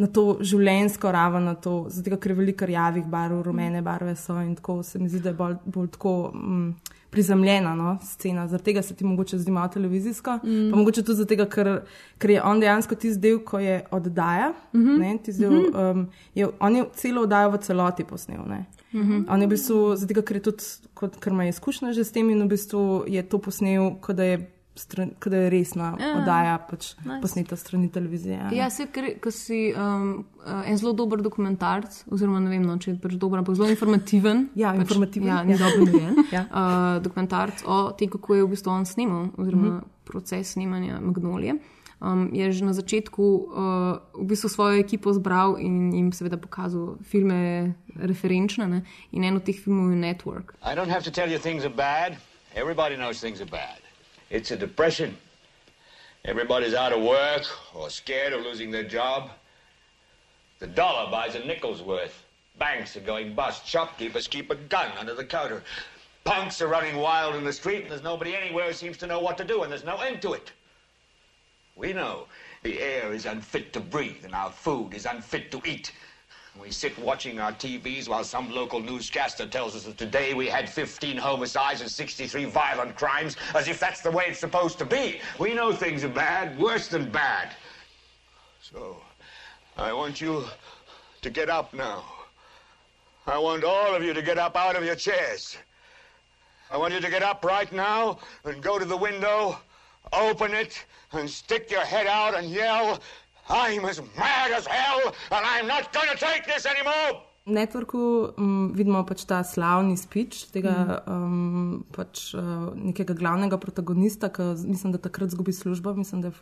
Na to življenjsko raven, na to, zato ker je veliko rjavih barv, rumene barve so in tako se mi zdi, da je bolj, bolj tako mm, prizemljena no, scena. Zaradi tega se ti mogoče zdi malo televizijska, mm. pa mogoče tudi zato, ker, ker je on dejansko tisti del, ko je oddaja. Mm -hmm. ne, del, um, je, on je celo oddajo v celoti posnel. Ne. Mhm. On je v bistvu, zato ker je tudi, kot, ker ima izkušnja že s tem in v bistvu je to posnel, kot da je. Stran, da je resna Ja. oddaja, pač Nice. posneta strani televizije. Ja. Ja, se, ker, si um, uh, en zelo dober dokumentarc, oziroma ne vem, no, če je pač dober, ampak zelo informativen. Ja, pač, informativen, Ja, ni ja. dobro narejen. Ja. uh, dokumentarc o tem, kako je v bistvu on snimal, oziroma Mhm. proces snemanja Magnolije. um, je že na začetku uh, v bistvu svojo ekipo zbral in jim seveda pokazal filme referenčne. Ne? In en od teh filmov je Network. I don't have to tell you things are bad. Everybody knows things are bad. It's a depression. Everybody's out of work or scared of losing their job. The dollar buys a nickel's worth. Banks are going bust. Shopkeepers keep a gun under the counter. Punks are running wild in the street, and there's nobody anywhere who seems to know what to do, and there's no end to it. We know the air is unfit to breathe, and our food is unfit to eat. We sit watching our TVs while some local newscaster tells us that today we had 15 homicides and 63 violent crimes, as if that's the way it's supposed to be. We know things are bad, worse than bad. So, I want you to get up now. I want all of you to get up out of your chairs. I want you to get up right now and go to the window, open it, and stick your head out and yell, I'm as mad as hell, and I'm not to take this anymore! V Networku um, vidimo pač ta slavni speech tega um, pač, uh, nekega glavnega protagonista, ki mislim, da takrat zgubi službo. Mislim, da je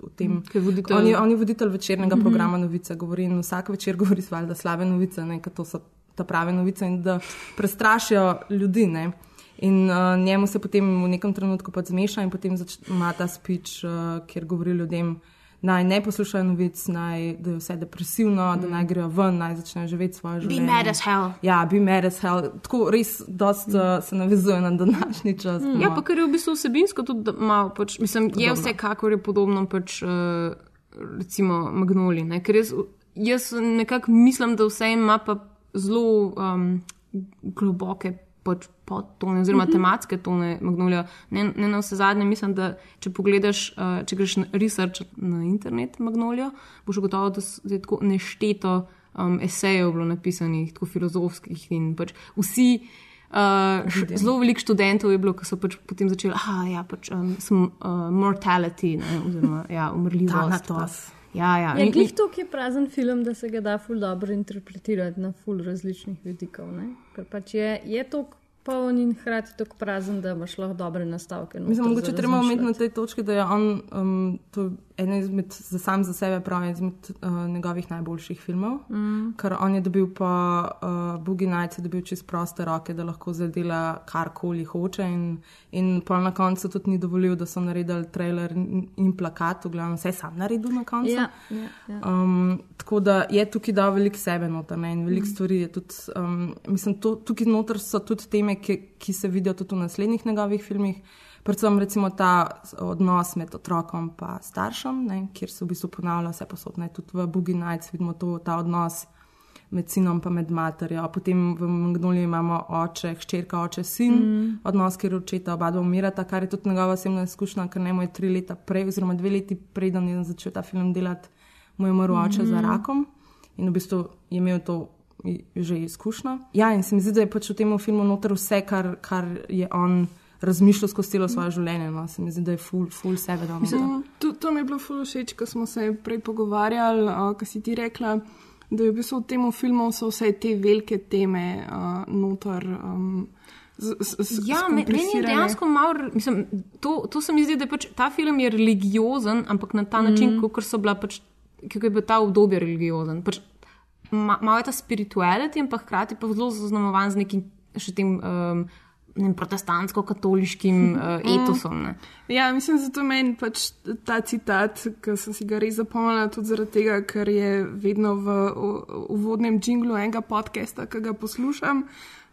v tem. Ki je voditelj. On je, on je voditelj večernega Mhm. programa Novice, govori in vsak večer govori svalda slabe novice, ne, ker to so ta prave novice in da prestrašijo ljudi. Ne. In uh, njemu se potem v nekem trenutku pač zmeša in potem ima ta speech, uh, kjer govori ljudem, naj ne poslušajo novic, naj, da je vse depresivno, mm. da naj grejo ven, naj začnejo živeti svoje Be življenje. mad as hell. Ja, be mad as hell. Tako res dost, uh, se navezuje na današnji čas. po Ja, mojem. pa ker je v bistvu vsebinsko tudi malo, pač, mislim, je Podobno. vsekakor je podobno pač, uh, recimo Magnoli. Ne? Ker jaz, jaz nekako mislim, da vse ima pa zelo um, globoke pač, podtone oziroma Mhm. tematske tone Magnolija. Ne, ne na vse zadnje, mislim, da če pogledaš, uh, če greš na research na internet Magnolijo, boš ugotovil, da da je tako nešteto um, esejev bilo napisanih, tako filozofskih in pač vsi. Uh, zelo veliko študentov je bilo, ki so pač potem začeli, da ja, pač, um, sem uh, mortality, ne, oziroma ja, umrljivost. Thanatos. Ja, ja. In- glih ki je prazen film, da se ga da ful dobro interpretirati na ful različnih vidikov. Ne? Ker pač je, je to poln in hkrati tako prazen, da imaš lahko dobre nastavke. Mislim, mogoče treba omeniti na tej točki, da je on um, to eno izmed, za sam za sebe pravi, izmed uh, njegovih najboljših filmov. Mm. Ker on je dobil pa uh, Boogie Nights, je dobil čez proste roke, da lahko zdaj dela karkoli hoče. In, in pa na koncu tudi ni dovolil, da so naredili trailer in, plakat, v glavnem vse sam naredil na koncu. Ja, ja, ja. Um, tako da je tukaj dal veliko sebe noter ne, in veliko Mhm. stvari je tudi. Um, mislim, to, tukaj noter so tudi teme, ki, ki se vidijo tudi v naslednjih njegovih filmih. Predvsem recimo ta odnos med otrokom in staršem, ne, kjer se v bistvu ponavlja vse posodne. Tudi v Boogie Nights vidimo to, ta odnos med sinom in med materjo. Potem v Magnoliji imamo oče, hčerka, oče, sin, Mhm. odnos, kjer očeta oba dva umirata, kar je tudi njegova osebna izkušnja, ker ne mu je tri leta prej, oziroma dve leti prej, da je začel ta film delati, mu je umrl oče za Mhm. rakom in v bistvu je imel to že izkušnjo. Ja, in se mi zdi, da je pač v tem filmu noter vse, kar, kar je on razmišljal skozi celo svoje življenje. No. Se mi zdi, da je full, full sebe noter. Mislim, to, to mi je bilo ful všeč, ko smo se prej pogovarjali, uh, ko si ti rekla, da je v bistvu v tem filmu so vse te velike teme uh, noter. Um, z, z, Ja, me- meni je dejansko malo, mislim, to, to se mi zdi, da je pač ta film je religiozen, ampak na ta način, mm. kot so bila pač, kako je bil ta obdobje religiozen. Pač, ma, malo je ta spirituality, ampak hkrati pa zelo zaznamovan z nekim še tem um, protestantsko-katoliškim uh, etosom. Ne. Ja, mislim, zato meni pač ta citat, ki sem si ga res zapomnila, tudi zaradi tega, ker je vedno v uvodnem jinglu enega podcasta, ki ga poslušam,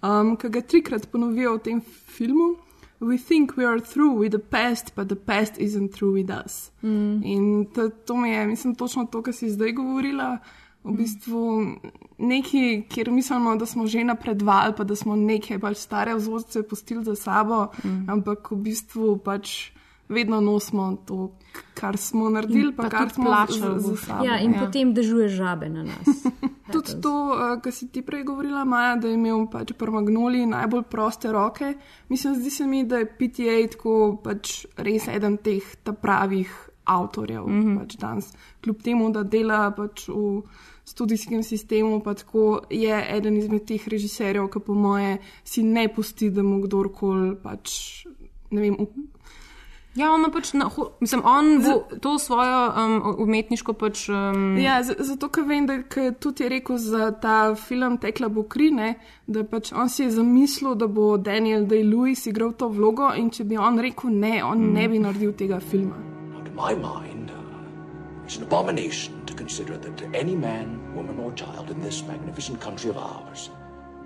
um, ki ga trikrat ponovijo v tem filmu. We think we are through with the past, but the past isn't through with us. Mm. In to, to mi je, mislim, točno to, kar si zdaj govorila. V bistvu nekaj, kjer mislimo, da smo že napredovali, pa da smo neke bolj stare vzorce pustili za sabo, mm. ampak v bistvu pač vedno nosimo to, kar smo naredili, In pa, pa kar smo plačali za, za bo. sabo. Ja, in potem dežuje žabe na nas. Tudi to, uh, kar si ti prej govorila, Maja, da je imel pač pri Magnoli najbolj proste roke. Mislim, zdi se mi, da je PTA tako pač res eden teh pravih avtorjev mm. -hmm. pač danes. Kljub temu, da dela pač v študijskem sistemu, pa tako je eden izmed teh režiserjev, ki po moje si ne pusti, da mu kdorkoli pač, ne vem, Ja, on pač, na, ho, mislim, on bo to svojo um, umetniško pač. Um, Ja, z- zato, ker vem, da ke tudi je rekel za ta film Tekla bo krine, da pač on si je zamislil, da bo Daniel Day-Lewis igral to vlogo in če bi on rekel ne, on Mm. ne bi naredil tega filma. To my mind, uh, it's an abomination consider that any man, woman, or child in this magnificent country of ours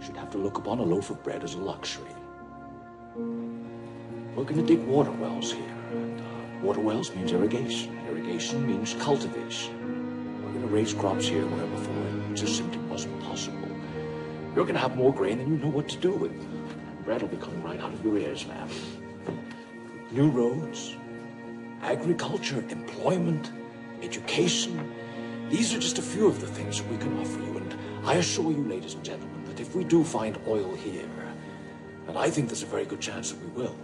should have to look upon a loaf of bread as a luxury. We're going to dig water wells here, and uh, water wells means irrigation. Irrigation means cultivation. We're going to raise crops here where before it just simply wasn't possible. You're going to have more grain than you know what to do with. Bread will be coming right out of your ears, ma'am. New roads, agriculture, employment, education. These are just a few of the things that we can offer you. And I assure you, ladies and gentlemen, that if we do find oil here, and I think there's a very good chance that we will,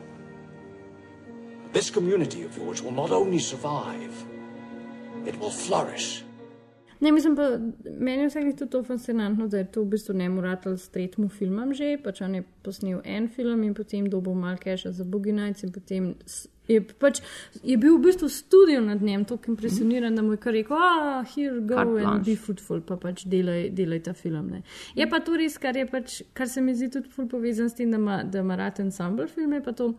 this community of yours will not only survive, it will flourish. Ne, mislim pa, meni je vsakeč tudi to fascinantno, da je to v bistvu ne moratel s tretjim filmom že, pač on je posnel en film in potem dobil malo keša za Boogie Nights in potem je, pač, je bil v bistvu studio nad njem tako impresioniran, da mu je kar rekel, ah, here go Carte and blanche. be fruitful, pa pač delaj, delaj ta film. Ne. Je pa to res, kar pač, kar se mi zdi tudi ful povezan s tem, da ima, da ima rad ensemble filme, pa to.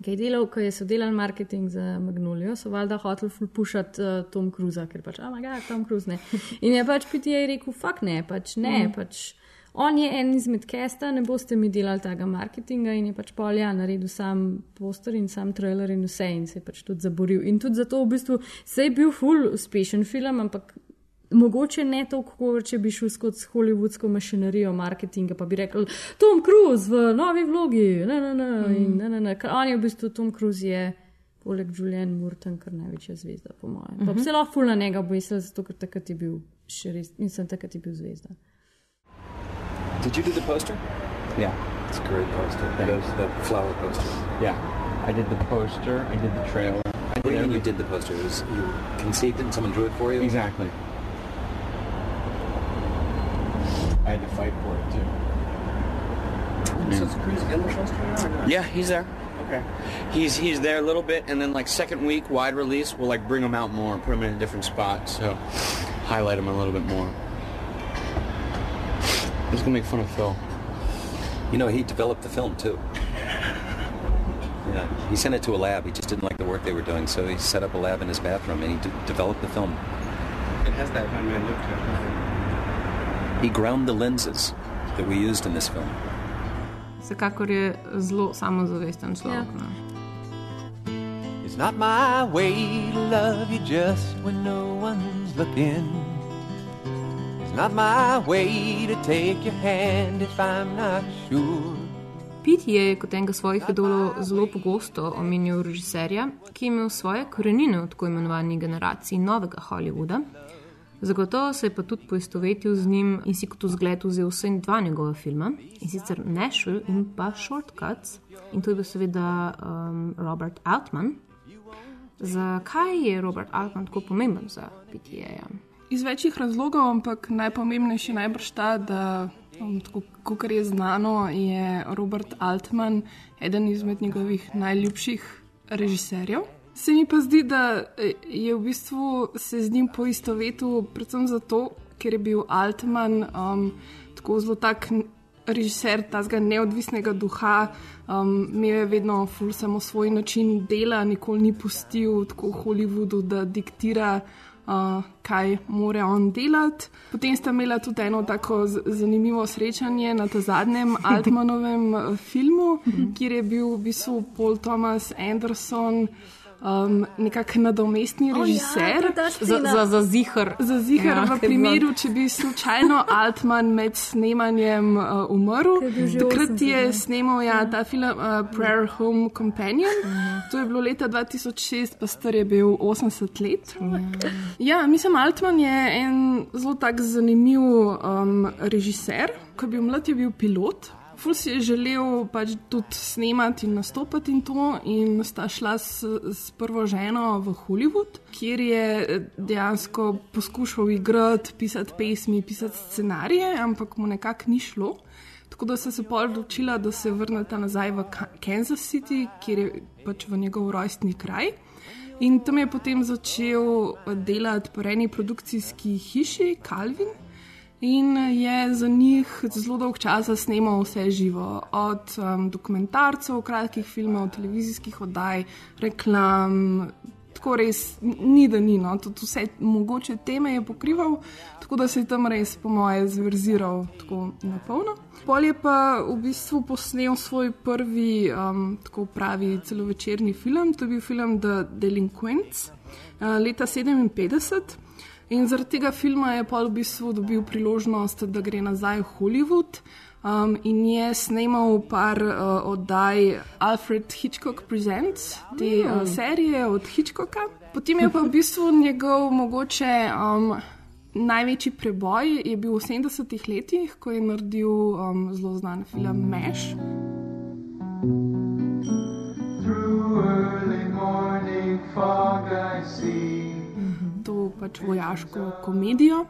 Kaj je delal, ko je so delali marketing za Magnolijo, so valjda hoteli fulpušati uh, Tom Cruisa, ker pač, ah, ga, Tom Cruise ne. In je pač PTA rekel, fuck ne, pač ne, mm. pač on je en izmed kesta, ne boste mi delali tega marketinga in je pač polja naredil sam poster in sam trailer in vse in se je pač tudi zaboril. In tudi zato v bistvu se je bil full uspešen film, ampak mogoče ne toliko, kot če bi šel skozi hollywoodsko mašinerijo marketinga, pa bi rekel, Tom Cruise v novi vlogi, ne, ne, ne, Mm. in ne, ne, ne. Ker on je v bistvu Tom Cruise je. Poleg Julian Murten, kar največja zvezda, po mojem. Mhm. -hmm. Zelo ful na njega obvisel, zato ker takrat je bil še res, mislim, takrat je bil zvezda. Did you do the poster? Yeah. It's a great poster. The, the flower poster. Yeah. I did the poster, I did the trailer. I What do you mean you did the poster? It was you conceived it and someone drew it for you? Exactly. I had to fight for it too. Is Cruz in the poster? Yeah, he's there. Okay. He's he's there a little bit, and then like second week wide release, we'll like bring him out more, and put him in a different spot, so highlight him a little bit more. He's gonna make fun of Phil. You know, he developed the film too. Yeah. He sent it to a lab. He just didn't like the work they were doing, so he set up a lab in his bathroom and he d- developed the film. It has that Batman look to it. He ground the lenses that we used in this film. Vsekakor je zelo samozavesten človek. Ja. no. It's not my way to love you just when no one's looking. It's not my way to take your hand if I'm not sure. Pete je kot enega svojih idolov zelo pogosto omenil režiserja, ki je imel svoje korenine v tako imenovani generaciji novega Hollywooda. Zagotovo se je pa tudi poistovetil z njim in si kot vzgled vzel vse dva njegova filma, in sicer Nashville in pa Shortcuts. In to je bil seveda um, Robert Altman. Zakaj je Robert Altman tako pomemben za PTA? Iz večjih razlogov, ampak najpomembnejši najbrž ta, da, um, tako kot je znano, je Robert Altman eden izmed njegovih najljubših režiserjev. Se mi pa zdi, da eh, je v bistvu se z njim poistovetil predvsem zato, ker je bil Altman um, tako zelo tak režiser tega neodvisnega duha, um, imel je vedno ful samo svoj način dela, nikoli ni pustil tako Hollywoodu, da diktira. Uh, kaj mora on delati. Potem sta imela tudi eno tako zanimivo srečanje na tem zadnjem Altmanovem eh, filmu, kjer je bil v bistvu Paul Thomas Anderson. Um, nekakšen nadomestni ja, režiser, je ta Za, za, za zihar. Za zihar Ja, v primeru, če bi slučajno Altman med snemanjem uh, umrl. Takrat 80, je ne? snemal ja, ta film uh, Prayer Home Companion. To je bilo leta 2006, pa star je bil 80 let. Ja, mislim, Altman je en zelo tak zanimiv um, režiser. Ko je bil mlad, je bil pilot. Ful si je želel pač tudi snemati in nastopati in to, in sta šla s, s prvo ženo v Hollywood, kjer je dejansko poskušal igrati, pisati pesmi, pisati scenarije, ampak mu nekako ni šlo. Tako da so se pol odločila, da se vrneta nazaj v Ka- Kansas City, kjer je pač v njegov rojstni kraj. In tam je potem začel delati po eni produkcijski hiši, Calvin. In je za njih zelo dolg čas snemal vse živo, od um, dokumentarcev, kratkih filmov, televizijskih oddaj, reklam. Tako res ni, da ni, no, tudi vse mogoče teme je pokrival, tako da se je tam res, po moje, zverziral tako na polno. Pol je pa v bistvu posnel svoj prvi, um, tako pravi, celovečerni film, to je bil film The Delinquents uh, leta 57. In zaradi tega filma je pa v bistvu dobil priložnost, da gre nazaj v Hollywood um, in je snemal par uh, oddaj Alfred Hitchcock Presents, te uh, serije od Hitchcocka. Potem je pa v bistvu njegov mogoče. Um, Največji preboj je bil v 70-ih letih, ko je naredil um, zelo znan film Mesh. Through early morning fog I see. To pač vojaško komedijo.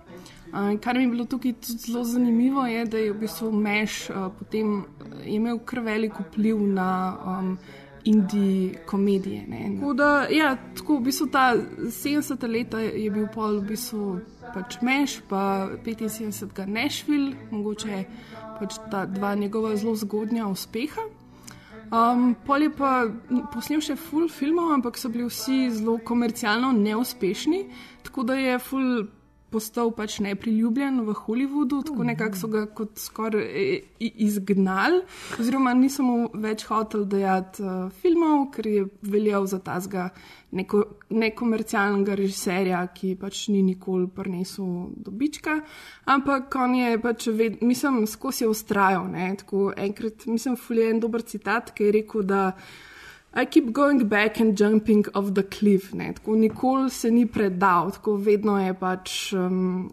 Kar mi je bilo tukaj tudi zelo zanimivo, je, da je v bistvu Meš potem imel kar velik vpliv na um, indijske komedije. ne. Tako da, ja, tako v bistvu ta 70. leta je bil pol v bistvu pač Meš, pa 75. Nashville, mogoče pač ta dva njegova zelo zgodnja uspeha. Um, pol je pa posnel še full filmov, ampak so bili vsi zelo komercialno neuspešni, tako da je full postal pač nepriljubljen v Hollywoodu, tako nekako so ga kot skoraj eh, i- izgnali, oziroma niso mu več hotel dajati uh, filmov, ker je veljal za tazga neko, nekomercialnega režiserja, ki pač ni nikoli prinesel dobička. Ampak on je pač, ved, mislim, skozi je ustrajal. ne, Tako enkrat, mislim, fulje en dober citat, ki je rekel, da. I keep going back and jumping off the cliff. Ne? Tako nikoli se ni predal, tako vedno je pač um,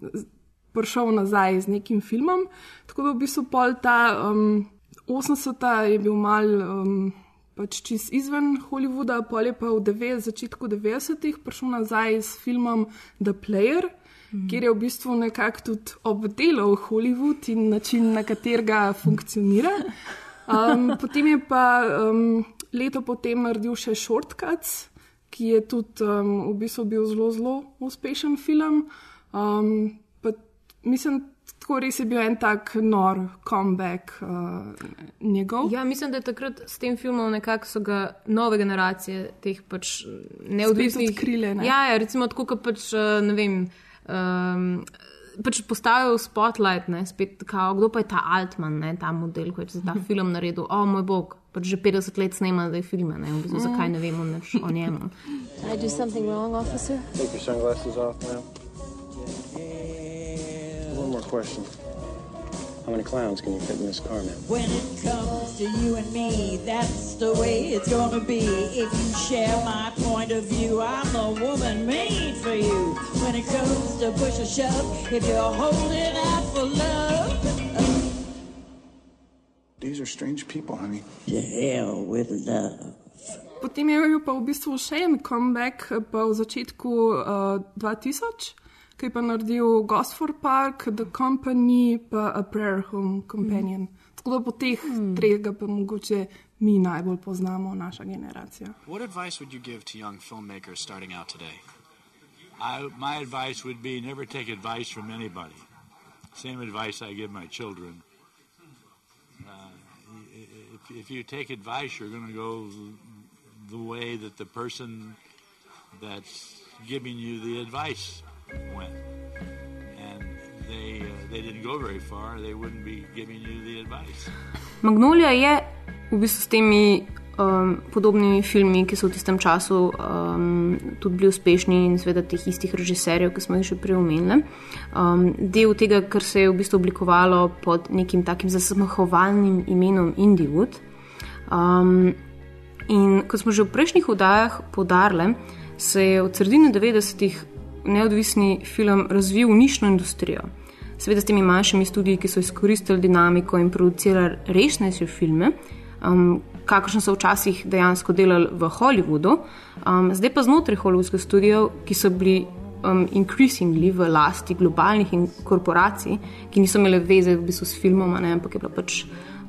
prišel nazaj z nekim filmom. Tako da v bistvu pol ta um, 80-ta je bil mal um, pač čist izven Hollywooda, pol je pa v deve, začetku 90-ih prišel nazaj s filmom The Player. Mm. Kjer je v bistvu nekako tudi obdelal Hollywood in način, na katerega funkcionira. Um, potem je pa um, leto potem naredil še Shortcuts, ki je tudi um, v bistvu bil zelo, zelo uspešen film. Um, pa, mislim, tako res je bil en tak nor comeback uh, njegov. Ja, mislim, da je takrat s tem filmom nekako so ga nove generacije teh pač neodvisnih odkrile, ne? Ja, ja, recimo tako, kot pač eh, ne vem. Um, Pač postavil spotlight, ne, spet, kao, kdo pa je ta Altman, ne, ta model, ki je za ta film naredil. O moj bog, pač že 50 let snema zdaj filme, ne, v bistvu, zakaj ne vemo nič o njemu. Did I do something wrong, officer? Take your sunglasses off, ma'am. One more question. How many clowns can you fit in this car, ma'am? When it comes to you and me, that's the way it's gonna be. If you share my point of view, I'm the woman made for you. When it comes to push or shove, if you're holding out for love, These are strange people, honey. to hell with love. Potem je bil pa v bistvu še en comeback, eh, pa v začetku uh, 2000, ki je pa naredil Gosford Park, The Company, pa A Prayer Home Companion. Mm. Tako da po teh mm. treh ga pa mogoče mi najbolj poznamo, naša generacija. What advice would you give to young filmmakers starting out today? I, my advice would be never take advice from anybody. Same advice I give my children. Uh, i- i- if, if you take advice, you're going to go the way that the person that's giving you the advice went. And they, uh, they didn't go very far, they wouldn't be giving you the advice. Magnolia je v bistvu s temi um, podobnimi filmi, ki so v tistem času um, tudi bili uspešni in seveda teh istih režiserjev, ki smo jih že prej omenili. Um, del tega, kar se je v bistvu oblikovalo pod nekim takim zasmahovalnim imenom Indiewood. Um, in kot smo že v prejšnjih oddajah podarili, se je od sredine 90-ih neodvisni film razvil nišno industrijo. seveda s temi manjšimi studiji, ki so izkoristili dinamiko in producirali resnejše filme, um, kakršne so včasih dejansko delali v Hollywoodu, um, zdaj pa znotraj hollywoodskih studijev, ki so bili um, increasingly v lasti globalnih in korporacij, ki niso imele veze v bistvu s filmom, ne, ampak je bila pač.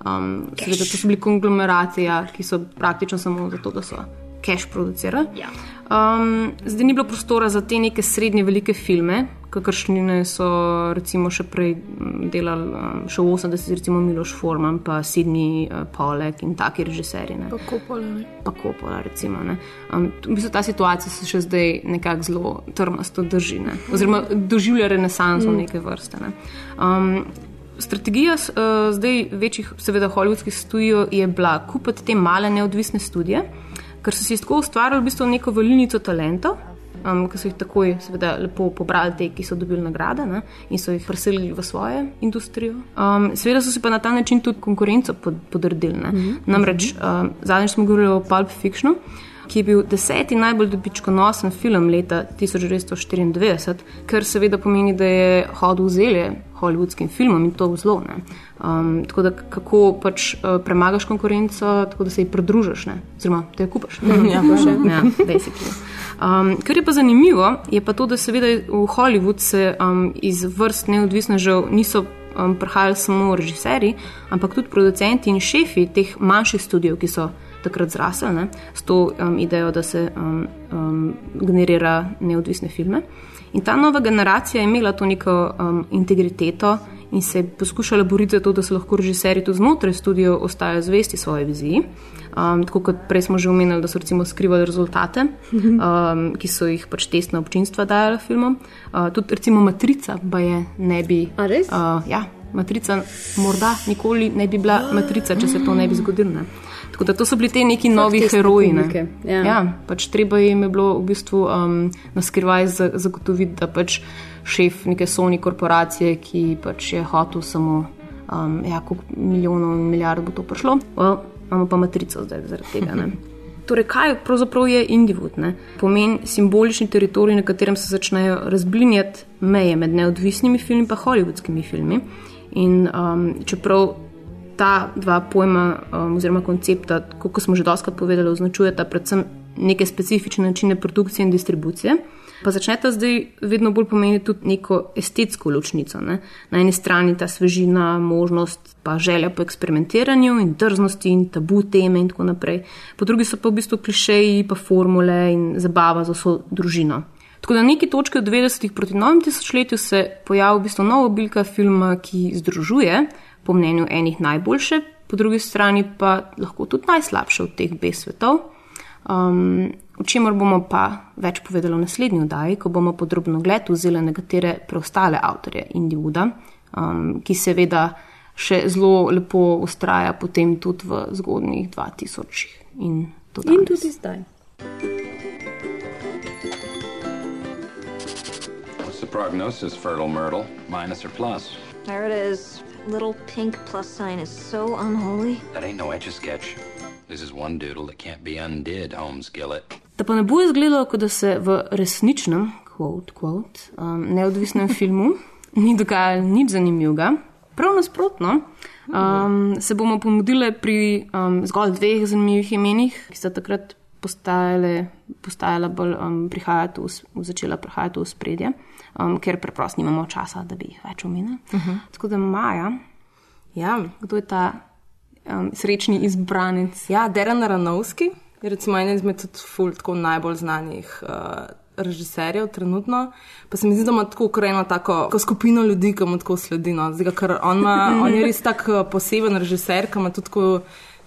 Um, seveda, to so bili konglomerati, ja, ki so praktično samo zato, da so cash producirali. Ja. Um, zdaj ni bilo prostora za te neke srednje velike filme, kakršne so recimo še prej mm, delali, um, še v 80-ih, recimo Miloš Forman, pa Sidney uh, Pollack in taki režiserji. ne. Pa Coppola, ne. Pa Coppola, recimo. ne. Um, v bistvu ta situacija se še zdaj nekako zelo trmasto drži, ne. oziroma doživlja renesanso Mm. neke vrste. Ne. Um, Strategija uh, zdaj večjih, seveda, hollywoodskih studijev je bila kupiti te male neodvisne studije, ker so si tako ustvarjali v bistvu neko valilnico talentov, um, ki so jih takoj, seveda, lepo pobrali te, ki so dobili nagrade ne, in so jih preselili v svojo industrijo. Um, seveda so si pa na ta način tudi konkurenco pod, podredili. ne. Mhm. Namreč um, zadnjič smo govorili o Pulp Fictionu. Ki je bil deseti najbolj dobičkonosen film leta 1994, kar seveda pomeni, da je hodil v zelje hollywoodskim filmom in to zelo. ne. Um, tako da kako pač uh, premagaš konkurenco, tako da se ji pridružiš, ne? oziroma da jo kupaš. Ja, pa še. ja, basically. Um, kar je pa zanimivo, je pa to, da seveda v Hollywood se um, iz vrst neodvisnežev niso um, prihajali samo režiserji, ampak tudi producenti in šefi teh manjših studijev, ki so takrat zrasli ne, s to um, idejo, da se um, um, generira neodvisne filme. In ta nova generacija je imela to neko um, integriteto in se je poskušala boriti za to, da so lahko režiserji tudi znotraj studijev ostajajo zvesti svoji viziji. Um, tako kot prej smo že omenili, da so recimo skrivali rezultate, um, ki so jih pač testna občinstva dajala filmom. Uh, tudi recimo Matrica, pa je ne bi. Uh, ja, Matrica morda nikoli ne bi bila Matrica, če se to ne bi zgodilo. Ne. Tako da to so bili te neki novi heroji. ne. ja. Ja, pač treba jim je bilo v bistvu um, na skrivaj za- zagotoviti, da pač šef neke Sony korporacije, ki pač je hotel samo um, ja, koliko milijonov in milijard bo to prišlo. Well, imamo pa matrico zdaj zaradi tega. Ne? Torej, kaj pravzaprav je Indivud? Ne? Pomeni simbolični teritorij, na katerem se začnejo razblinjati meje med neodvisnimi filmi in hollywoodskimi filmi. In um, čeprav ta dva pojma um, oziroma koncepta, kot smo že doskrat povedali, označujeta predvsem neke specifične načine produkcije in distribucije. Pa začneta zdaj vedno bolj pomeniti tudi neko estetsko ločnico. Ne? Na eni strani ta svežina, možnost, pa želja po eksperimentiranju in drznosti in tabu teme in tako naprej. Po drugi so pa v bistvu klišeji, pa formule in zabava za vso družino. Tako da na neki točki od 90-ih proti novem tisočletju se pojavi v bistvu nova oblika filma, ki združuje, po mnenju enih najboljše, po drugi strani pa lahko tudi najslabše od teh dveh svetov. Um, o čemer bomo pa več povedali v naslednji oddaji, ko bomo podrobno gled vzeli nekatere preostale avtorje Indijvuda, um, ki seveda še zelo lepo ustraja potem tudi v zgodnjih 2000-ih. In, do In tudi zdaj. The prognosis, Fertile Myrtle? Minus or plus? There it is. Little pink plus sign is so unholy. That ain't no etch a sketch. This is one doodle that can't be undid, Holmes Gillett. Da pa ne bo izgledalo, kot da se v resničnem, quote, quote, um, neodvisnem filmu ni dogajalo nič zanimivega. Prav nasprotno, um, se bomo pomudili pri um, zgolj dveh zanimivih imenih, ki sta takrat postajale, postajala bolj um, prihajati v, začela prihajati v spredje, um, ker preprosto nimamo časa, da bi jih več omenili. Uh -huh. Tako da Maja, ja, kdo je ta um, srečni izbranec? Ja, Deran Ranovski recimo eden izmed ful, tako najbolj znanih uh, režiserjev trenutno. Pa se mi zdi, da ima tako kar eno tako skupino ljudi, ki mu tako sledi. No. Zdaj, ker on, ima, on je res tak uh, poseben režiser, ki ima tudi tako,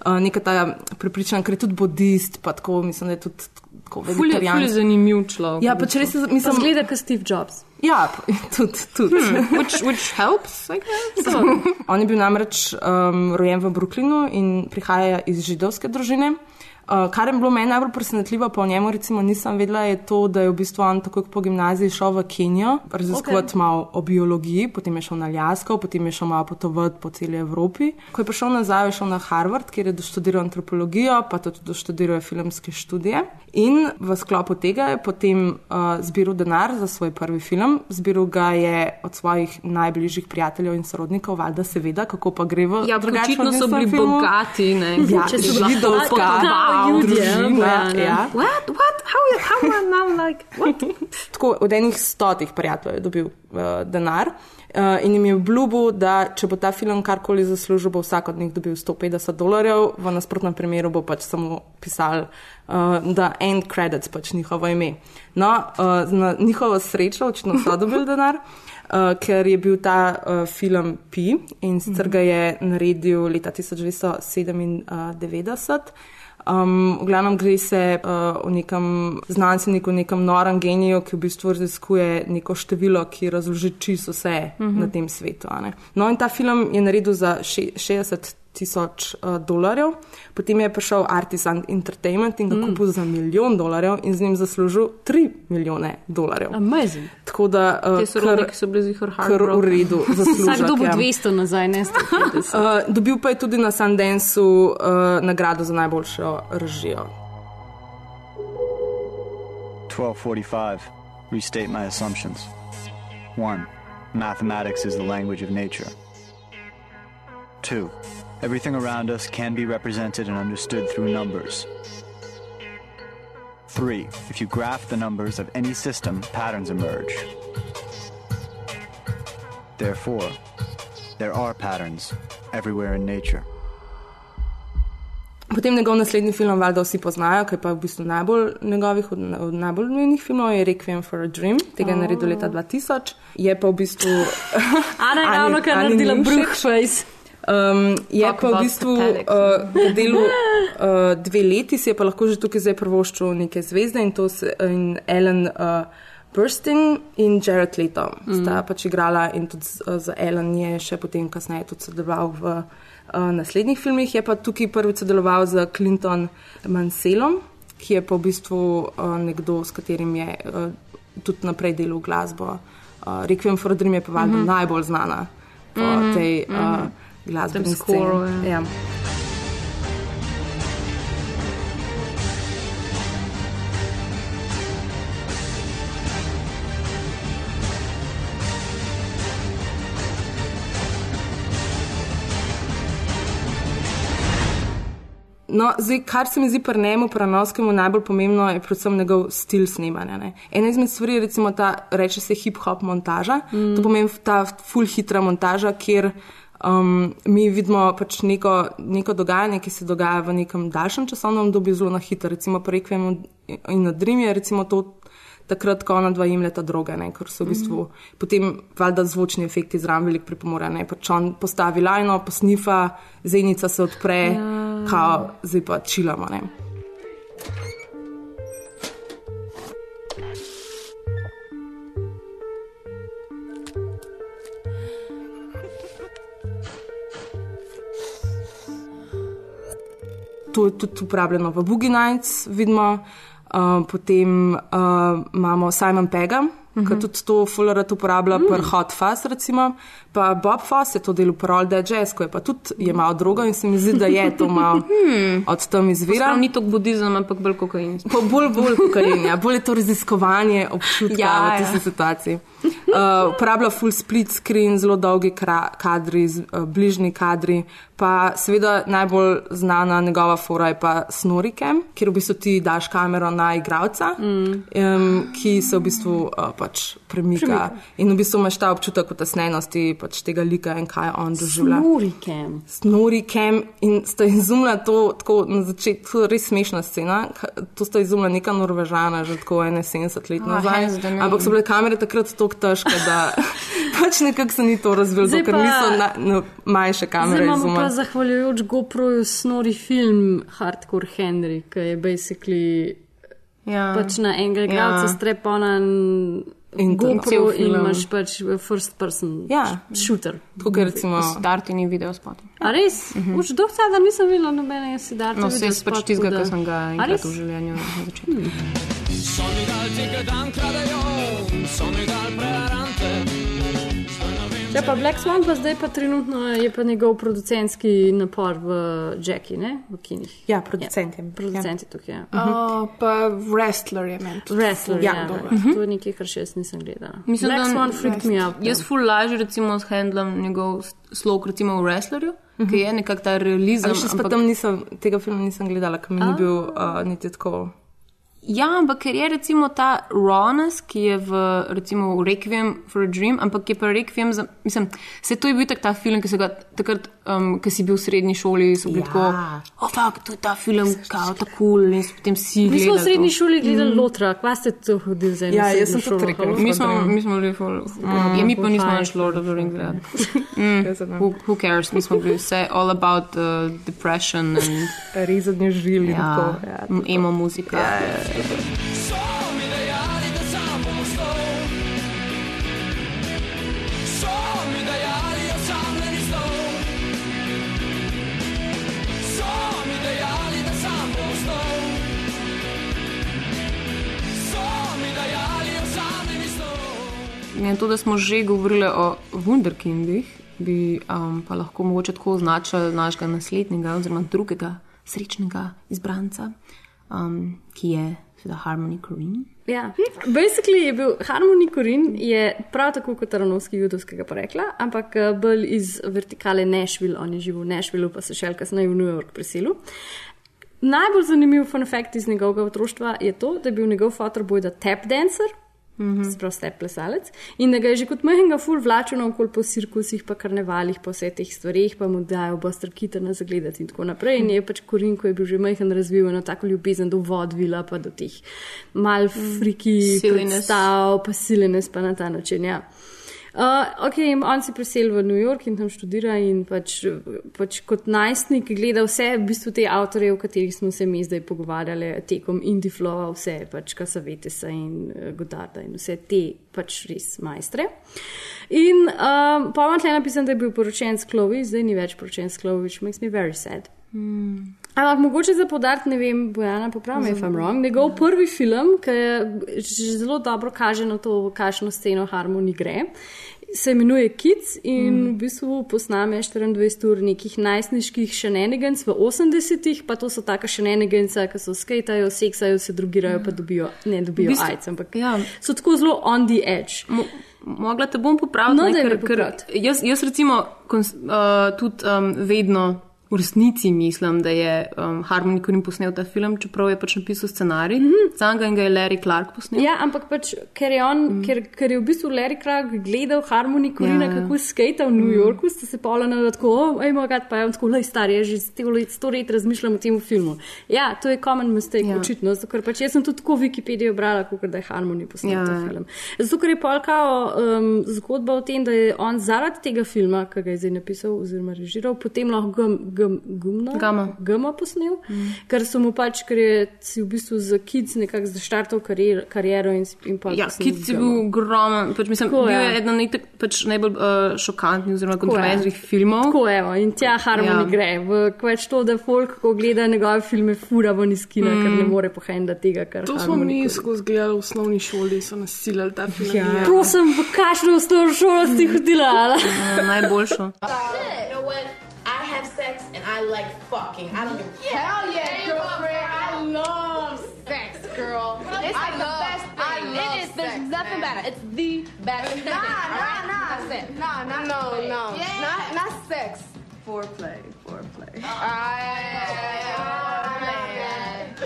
neka ta prepričanja, ker je tudi budist, pa tako mislim, da je tudi tako vegetarijan. ful je zanimiv človek. Ja, pač res mislim- Pa zgleda kot Steve Jobs. Ja, tudi. tudi. Hmm, which, which helps, I guess. On je bil namreč um, rojen v Brooklynu in prihaja iz židovske družine. Uh, kar je bilo meni najbolj presenetljivo, pa o njemu recimo nisem vedela, je to, da je v bistvu on tako po gimnaziji šel v Kenijo, raziskovati okay. malo o biologiji, potem je šel na Aljasko, potem je šel malo potovati po celi Evropi. Ko je prišel nazaj, je šel na Harvard, kjer je doštudiral antropologijo, pa tudi doštudiral filmske študije. In v sklopu tega je potem uh, zbiral denar za svoj prvi film. Zbiral ga je od svojih najbližjih prijateljev in sorodnikov, valjda seveda, kako pa gre v Ja, drugačnem očitno so bili filmu. bogati, ne? Ja, Če so bili židovska Wow, ljudje, družina, ja. What? What? How, how am I now like? What? Tako od enih stotih prijateljev je dobil uh, denar. Uh, in jim je obljubil, da če bo ta film karkoli zaslužil, bo vsak od njih dobil 150 dolarjev, v nasprotnem primeru bo pač samo pisal, uh, da end credits pač njihovo ime. No, uh, na njihovo srečo, očitno so dobili denar, uh, ker je bil ta uh, film Pi in sicer ga je naredil leta 1997. Um, v glavnem gre se uh, o nekem znanstveniku, nekem norem geniju, ki v bistvu raziskuje neko število, ki razloži čisto vse uh Mhm. -huh. na tem svetu. No, in ta film je naredil za še, 60 tisoč uh, dolarjev, potem je prišel Artisan Entertainment in ga Mm. kupil za milijon dolarjev in z njim zaslužil 3 milijone dolarjev. Amazing. Tako da, uh, sorodniki so bili zihar kar v redu. Vsak dobi ja. 200 nazaj, ne 150. Uh, dobil pa je tudi na Sundanceu uh, nagrado za najboljšo režijo. 1245. Restate my assumptions. 1. Mathematics is the language of nature. 2. Everything around us can be represented and understood through numbers. 3. If you graph the numbers of any system, patterns emerge. Therefore, there are patterns everywhere in nature. Potem njegov naslednji film, valjda vsi poznajo, ki je pa v bistvu najbolj njegovih od, od najbolj nujnih filmov, je Requiem for a Dream, tega je Oh. naredil leta 2000. Je pa v bistvu. Ana je ravno kar naredila ni všeč. Um, je Talk pa v bistvu uh, delal uh, dve leti, si je pa lahko že tukaj zdaj prvoščil neke zvezde in to se, in Ellen uh, Burstyn in Jared Leto mm. sta pač igrala in tudi z, z Ellen je še potem kasneje tudi sodeloval v uh, naslednjih filmih. Je pa tukaj prvič sodeloval z Clinton Manselom, ki je pa v bistvu uh, nekdo, s katerim je uh, tudi naprej delal glasbo. Uh, Requiem for Dream je pa valjda Mhm. najbolj znana po Mhm, tej uh, mhm. glasbeni Scoru, sceni. ja. Ja. No, zdaj, kar se mi zdi pri njemu, pri Ranovskemu, najbolj pomembno je predvsem njegov stil snemanja. Ne? Ena izmed stvari je recimo ta, reče se hip-hop montaža. Mm. To pomeni ta full hitra montaža, kjer um, mi vidimo pač neko, neko dogajanje, ki se dogaja v nekem daljšem časovnem obdobju, zelo na hitro. Recimo pri Requiemu in na Dream je recimo to takrat, ko ona dva jemljeta droge, ne? ker so v bistvu mm. potem valjda zvočni efekti zraven veliko pripomorejo. Pač on postavi lajno, posnifa, zenica se odpre, ja. kao zdaj pa čilamo. Ne? To je tudi uporabljeno v Boogie Nights, vidimo. Uh, potem uh, imamo Simon Pega, uh -huh. ki tudi to Fullerat uporablja, mm. pri Hot Fuzz, recimo. Pa Bob Foss je to delal pri All Dead Jazz, ko je pa tudi jemal drogo in se mi zdi, da je to malo od tam izvira. Prav ni to budizem, ampak bolj kokain. Pa bolj, bolj kokain, ja. bolj je to raziskovanje občutka Ja, ja, v ja. tisti situaciji. Uh, uporablja full split screen, zelo dolgi kadri, z- uh, bližnji kadri, pa seveda najbolj znana njegova fora je pa Snoricam, kjer v bistvu ti daš kamero na igralca, mm. um, ki se v bistvu uh, pač premika. Premika. In v bistvu imaš ta občutek utesnenosti pač tega lika in kaj on doživlja. Snuricam. Snoricam in sta izumila to tako na začetku, to je res smešna scena. To sta izumila neka Norvežana, že tako 71 let Ah, nazaj. the name. Ampak so bile kamere takrat tako težke, da pač nekako se ni to razvilo, Zdaj ker pa- niso na, no, manjše Zdaj kamere imamo pa zahvaljujoč GoProju snori film Hardcore Henry, ki je basically Ja. pač na enega igralca Ja. ja. streponan In GoPro in imaš pač first person Ja. shooter. Tako kot recimo Dartini video spot. A res? Uh -huh. Už dolgo časa nisem videla nobenega sidara. No, se jaz pač tizga, ker sem ga enkrat v življenju na začetku. Ja, pa Black Swan pa zdaj pa trenutno je pa njegov producentski napor v Jackie, ne? V kinih. Ja, producent je. Producent je tukaj, ja. Uh, pa wrestler je meni. Wrestler, ja, ja dobro. to je nekaj, kar še jaz nisem gledala. Mislim, Black da Swan freaked me out. Jaz ful lažje recimo s handlom njegov slog recimo v wrestlerju, ki je nekako ta realizem. Ali še ampak... tam nisem, tega filma nisem gledala, ker mi ni bil uh, niti tako. Ja, ampak ker je recimo ta rawness, ki je v, recimo, v Requiem for a Dream, ampak je pa Requiem, za, mislim, se to je bil tak ta film, ki se ga takrat, um, ki si bil v srednji šoli, so bili Ja. tako, oh, fuck, to je ta film, kao, ta kul, in so potem vsi Mi smo v srednji to. šoli gledali Mm. Lotra, kva ste to hodili za eno Ja, jaz sem šolo, rekel, mi smo, mi smo bili ful, Mm, ja, mi pa nismo več Lord of the Rings gledali. Mm, who, who cares, mi smo bili vse all about uh, depression and rezanje žil in ja, tako. Ja, m- emo muzika. Ja, ja, ja. So mi dejali, da sam bom ostal. So mi dejali, osamljeni snov. So mi dejali, da sam bom ostal. So mi dejali, osamljeni snov. In to, da smo že govorili o Wunderkindih, bi um, pa lahko mogoče tako označili našega naslednjega oziroma drugega srečnega izbranca, um, ki je seveda Harmony Korine. Ja, basically je bil Harmony Korin, je prav tako kot Aronovski judovskega porekla, ampak eh, bolj iz vertikale Nashville, on je živel v Nashvilleu, pa se šel kasneje v New York preselil. Najbolj zanimiv fun fact iz njegovega otroštva je to, da je bil njegov fotor bojda tap dancer. Mm -hmm. Sprav step plesalec in da ga je že kot majhnega ful vlačil naokoli po cirkusih, pa karnevalih, po vseh teh stvareh, pa mu dajo Buster Keatona zagledati in tako naprej. In je pač Korin, ko je bil že majhen, razvil eno tako ljubezen do vodvila, pa do teh mal friki Silliness. predstav, pa silines pa na ta način. Ja. Uh, ok, on se preselil v New York in tam študira in pač, pač kot najstnik gleda vse, v bistvu te avtorje, o katerih smo se mi zdaj pogovarjali tekom Indiflowa, vse pač Kasavetesa in uh, Godarda in vse te pač res majstre. In um, pa imam tle napisan, da je bil poročen s Chloe, zdaj ni več poročen s Chloe, which makes me very sad. Mm. Ampak mogoče za podarek, ne vem, Bojana, popravi me, if I'm wrong. Njegov prvi film, ki že zelo dobro kaže na to, kakšno sceno harmonij gre, se imenuje Kids in mm. v bistvu posname 24 ur nekih najstniških shenanigans v 80-ih, pa to so taka shenanigansa, ki so skejtajo, seksajo, se drugirajo, pa dobijo, ne dobijo V bistvu- AIDS, ampak ja. so tako zelo on the edge. Mo mogla te bom popraviti, No, ne, ker, ker jaz, jaz recimo kons, uh, tudi um, vedno v resnici mislim, da je um, Harmony Korine posnel ta film, čeprav je pač napisal scenarij. Mm -hmm. Sam ga in ga je Larry Clark posnel. Ja, ampak pač, ker, je on, mm. ker, ker je v bistvu Larry Clark gledal Harmony Korina, Ja, ja, kako skate v New Yorku, ste se na tako, oh, ej, moj pa je on tako, lej, star, jaz že sto let, razmišljam o tem filmu. Ja, to je common mistake, ja. očitno, zato ker pač jaz sem tudi tako Wikipedijo brala, kot da je Harmony posnel Ja, ta film. Zato ker je polkao um, zgodba o tem, da je on zaradi tega filma, ki ga je zdaj napisal oziroma režiral, potem lahko gum, gum, gumno, Gama. gama posnel, mm. ker so mu pač, ker je si v bistvu za kids nekako zaštartal karier, kariero in, in pa Ja, Kids je bil ogromen, pač mislim, Tako, bil ja. je eden najtek, pač najbolj uh, šokantnih oziroma kontroverznih filmov. Tako je, in tja Harmony Ja. ja. gre. V kveč to, da folk, ko gleda njegove filme, fura ven iz kina, mm. ker ne more pohendati tega, kar To smo mi skozi gledali v osnovni šoli, so nas silili ta film. Ja. Prosim, v kakšno osnovno šolo si hodila? Ja, najboljšo. You know what? I have sex and I like fucking. I don't give a Hell yeah, girlfriend. I love sex, girl. It's like the best thing. I love it is. There's nothing better. It's the best thing. Nah, nah, nah. It. Nah, nah, no, no. Not, not sex. Foreplay, foreplay.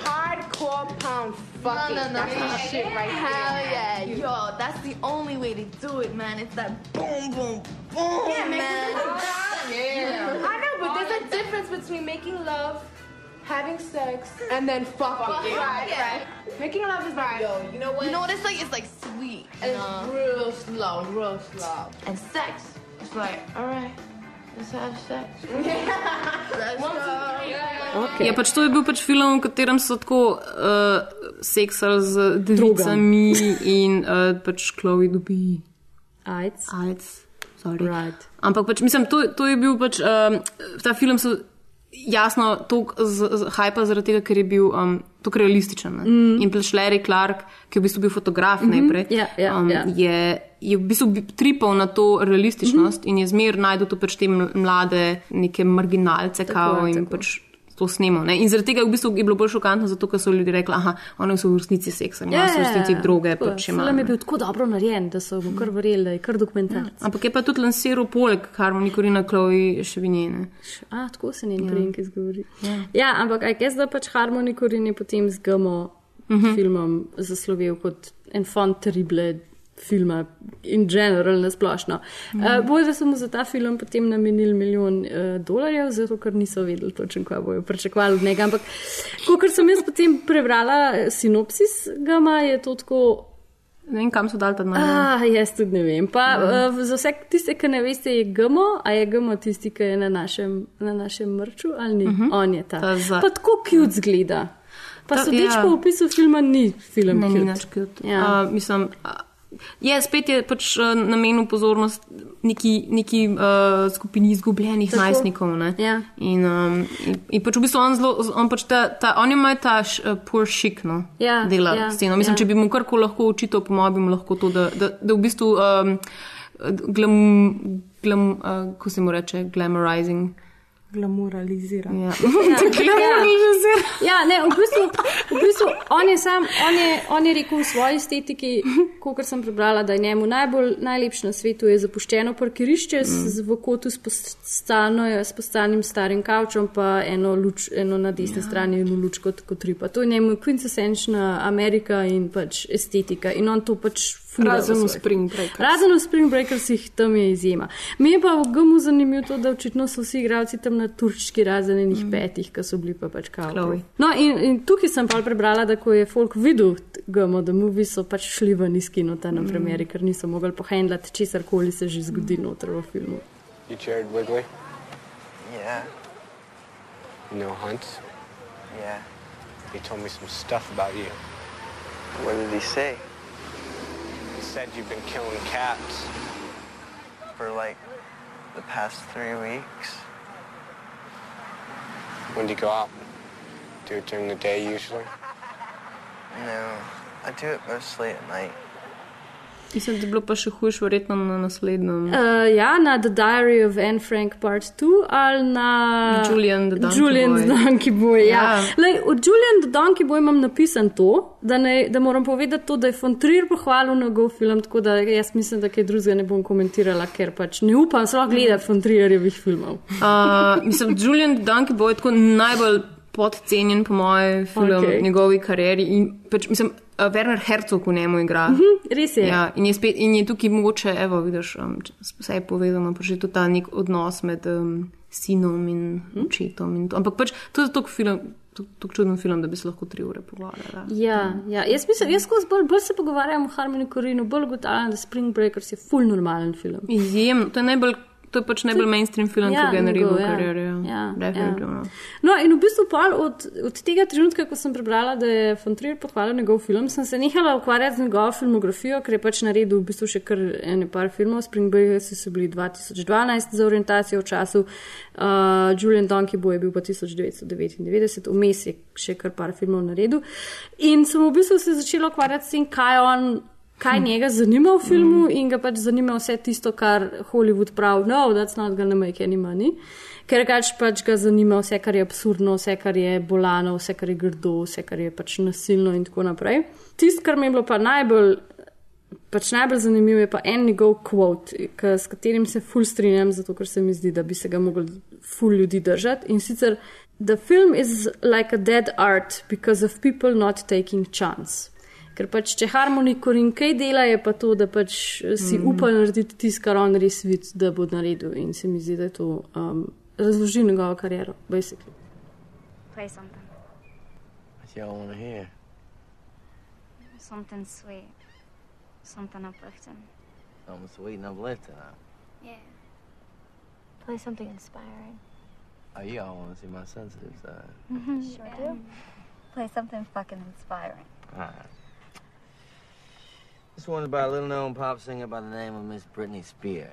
Hardcore pound fucking. No, no, no, That's my shit right Hell there. yeah, yo, that's the only way to do it, man. It's that boom, boom, boom, Yeah, man. Yeah. I know, but there's a difference between making love, having sex, and then fucking. Right, Yeah. right. Making love is like, yo, you know what? You know what? It's like it's like sweet. And it's real slow, real slow. And sex, it's like, all right, Okay. Ja, pač to je bil pač film, v katerem so tako uh, seksali z devicami in uh, pač Chloe dobi AIDS. AIDS. Sorry. Right. Ampak pač, mislim, to, to je bil pač, um, ta film so jasno toliko z- z- hajpa zaradi tega, ker je bil um, tako realističen. ne. Mm. In pač Larry Clark, ki je v bistvu bil fotograf Mhm, najprej, ja, ja, um, ja. je, je v bistvu bi- tripal na to realističnost in je zmer najdel to pač te ml- mlade neke marginalce Tako kao je, in tako. pač to snemal. Ne? In zaradi tega v bistvu je bilo bolj šokantno, zato ker so ljudje rekli, aha, oni so v resnici seksani, Ja, oni so v resnici droge. tako je. Pač Film je ne. bil tako dobro narejen, da so mu kar verjeli, da je kar dokumentarc. Ampak je pa tudi lansiral poleg Harmony Corina Chloe še vinjene. A, tako se njen Ja. priimek izgovori. Ja. Ja, ampak aj jaz da pač Harmony Corinne je potem z Gamo Mhm. filmom zaslovel kot en font terrible filma in general nasplošno. Mhm. Uh, Bolj, da so mu za ta film potem namenili milijon uh, dolarjev, zato ker niso vedeli točno, kaj bojo pričakovali od njega. Ampak, ko sem jaz potem prebrala eh, sinopsis Gama, je to tako. Ne vem, kam so dali ta denar. Ah, jaz tudi ne vem. Pa, Mhm. uh, za vse tiste, ki ne veste, je GMO, a je GMO tisti, ki je na našem, na našem mrču ali ni. Mhm. On je ta. Ta za- Pa tako cute zgleda. Pa sodeč ja. po opisu filma ni film. Ne, ni cute. nič cute. Ja. Uh, mislim, uh, je spet je pač uh, namenil pozornost neki, neki uh, skupini izgubljenih Tako. najstnikov. ne. Ja. In, um, in, in pač v bistvu on, zelo, on, pač ta, ta, on ima ta š, uh, poor chic, no, Ja, dela ja, sceno. Mislim, ja. če bi mu karkoli lahko očital, po mojem, bi mu lahko to, da, da, da v bistvu, um, glam, glam, uh, ko se mu reče, glamorizing. Glamuralizira. Ja. Ja. Ja, ne, v bistvu, v bistvu on, je sam, on, je, on je rekel v svoji estetiki, kot sem prebrala, da je njemu najbolj najlepše na svetu je zapuščeno parkirišče mm. z, v kotu s postalno, s postalnim starim kavčem, pa eno, luč, eno na desni ja. strani in luč kot, kot ripa. To je njemu quintessentična Amerika in pač estetika. In on to pač Razen v Spring Breakers. Razen v Spring Breakersih tam je izjema. Mi je pa v GMU zanimivo to, da očitno so vsi igralci tam na turški razen enih mm. petih, ki so bili pa pač kao. Chloe. No, in, in tukaj sem pa prebrala, da ko je folk videl GMO, da movie so pač šli ven iz kinota na Mm. premjeri, ker niso mogli pohendlati česar koli se že zgodi noter v filmu. You Jared Wigley? Yeah, You know Hunt? yeah. He told me some stuff about you. What did he say? He said you've been killing cats. For like the past three weeks? When do you go out? Do it during the day usually? No, I do it mostly at night. Mislim, da je bilo pa še hujš, verjetno na naslednjem. Uh, ja, na The Diary of Anne Frank Part 2 ali na Julian the Donkey Julian Boy. the Donkey Boy. Ja. Ja. Lej, od Julian the Donkey Boy imam napisan to, da, ne, da moram povedati to, da je von Trier pohvalil njegov film, tako da jaz mislim, da kaj drugega ne bom komentirala, ker pač ne upam sploh gledati von Trierjevih filmov. Uh, mislim, Julian Donkey Boy je tako najbolj podcenjen, po mojem, film okay. njegovi karieri. In, pač, mislim, uh, Werner Herzog v njemu igra. Mhm, res je. Ja, in, je spet, in je tukaj mogoče, evo, vidiš, um, vse je povezano, pa že tudi ta nek odnos med um, sinom in Mhm. očetom. In to. Ampak pač to je tako film. Tako čuden film, da bi se lahko tri ure pogovarjali. Ja, ja. Jaz mislim, jaz skozi bolj, bolj se pogovarjam o Harmony Corinu, bolj ugotavljam, da Spring Breakers je full normalen film. Izjemno, to je najbolj. To je pač najbolj mainstream film, Ja, ki ga je naredil v ja. karieri. Ja, Definitivno. No, in v bistvu pol od, od tega trenutka, ko sem prebrala, da je von Trier pohvalil njegov film, sem se nehala ukvarjati z njegovo filmografijo, ker je pač naredil v bistvu še kar ene par filmov. Spring Breakers so bili 2012 za orientacijo v času, uh, Julian Donkey Boy je bil pa 1999, vmes je še kar par filmov naredil. In sem v bistvu se začela ukvarjati s tem, kaj on. Kaj njega zanima v filmu, in ga pač zanima vse tisto, kar Hollywood pravi, no, that's not gonna make any money. Ker pač, pač ga zanima vse, kar je absurdno, vse, kar je bolano, vse, kar je grdo, vse, kar je pač nasilno in tako naprej. Tisto, kar mi je bilo pa najbolj, pač najbolj zanimivo, je pa en njegov quote, k, s katerim se ful strinjam, zato ker se mi zdi, da bi se ga mogli ful ljudi držati. In sicer, the film is like a dead art because of people not taking chance. Ker pač, če Harmony Korin kaj dela, je pa to, da pač si mm. upa narediti tisto, kar on res vidi, da bo naredil. In se mi zdi, da je to um, razloži njegovo kariero, basically. Play something. What y'all want to hear? Something sweet. Something uplifting. Something sweet and uplifting. Huh? Yeah. Play something inspiring. Oh, y'all want to see my sensitive side. Mm-hmm. Sure do. Play something fucking inspiring. Alright. This one's by a little known pop singer by the name of Miss Britney Spears.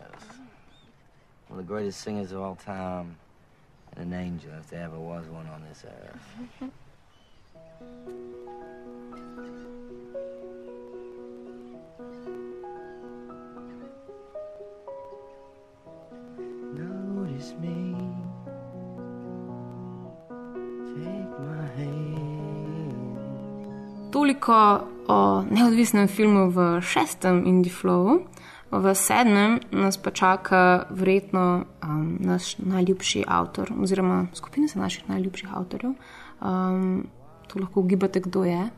One of the greatest singers of all time, and an angel if there ever was one on this earth. Notice me. Toliko o neodvisnem filmu v šestem Indie Flowu. V sedmem nas pa čaka verjetno um, naš najljubši avtor, oziroma skupina se naših najljubših avtorjev. Um, to lahko ugibate, kdo je.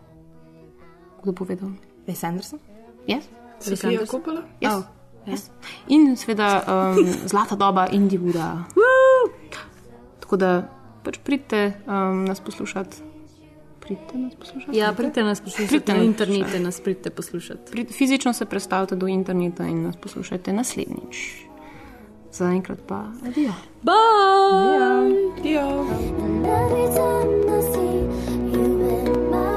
Kdo bo povedal? Wes Anderson? Yes? Sofija Coppola? Yes. Oh. Yes. In seveda um, zlata doba Indijvuda. Tako da pač pridite um, nas poslušati pridite nas poslušati. Ja, pridite nas poslušati. Pridite na internete, nas pridite poslušati. Prid, fizično se predstavite do interneta in nas poslušajte naslednjič. Zaenkrat pa adijo. Bye! Adijo! Adijo.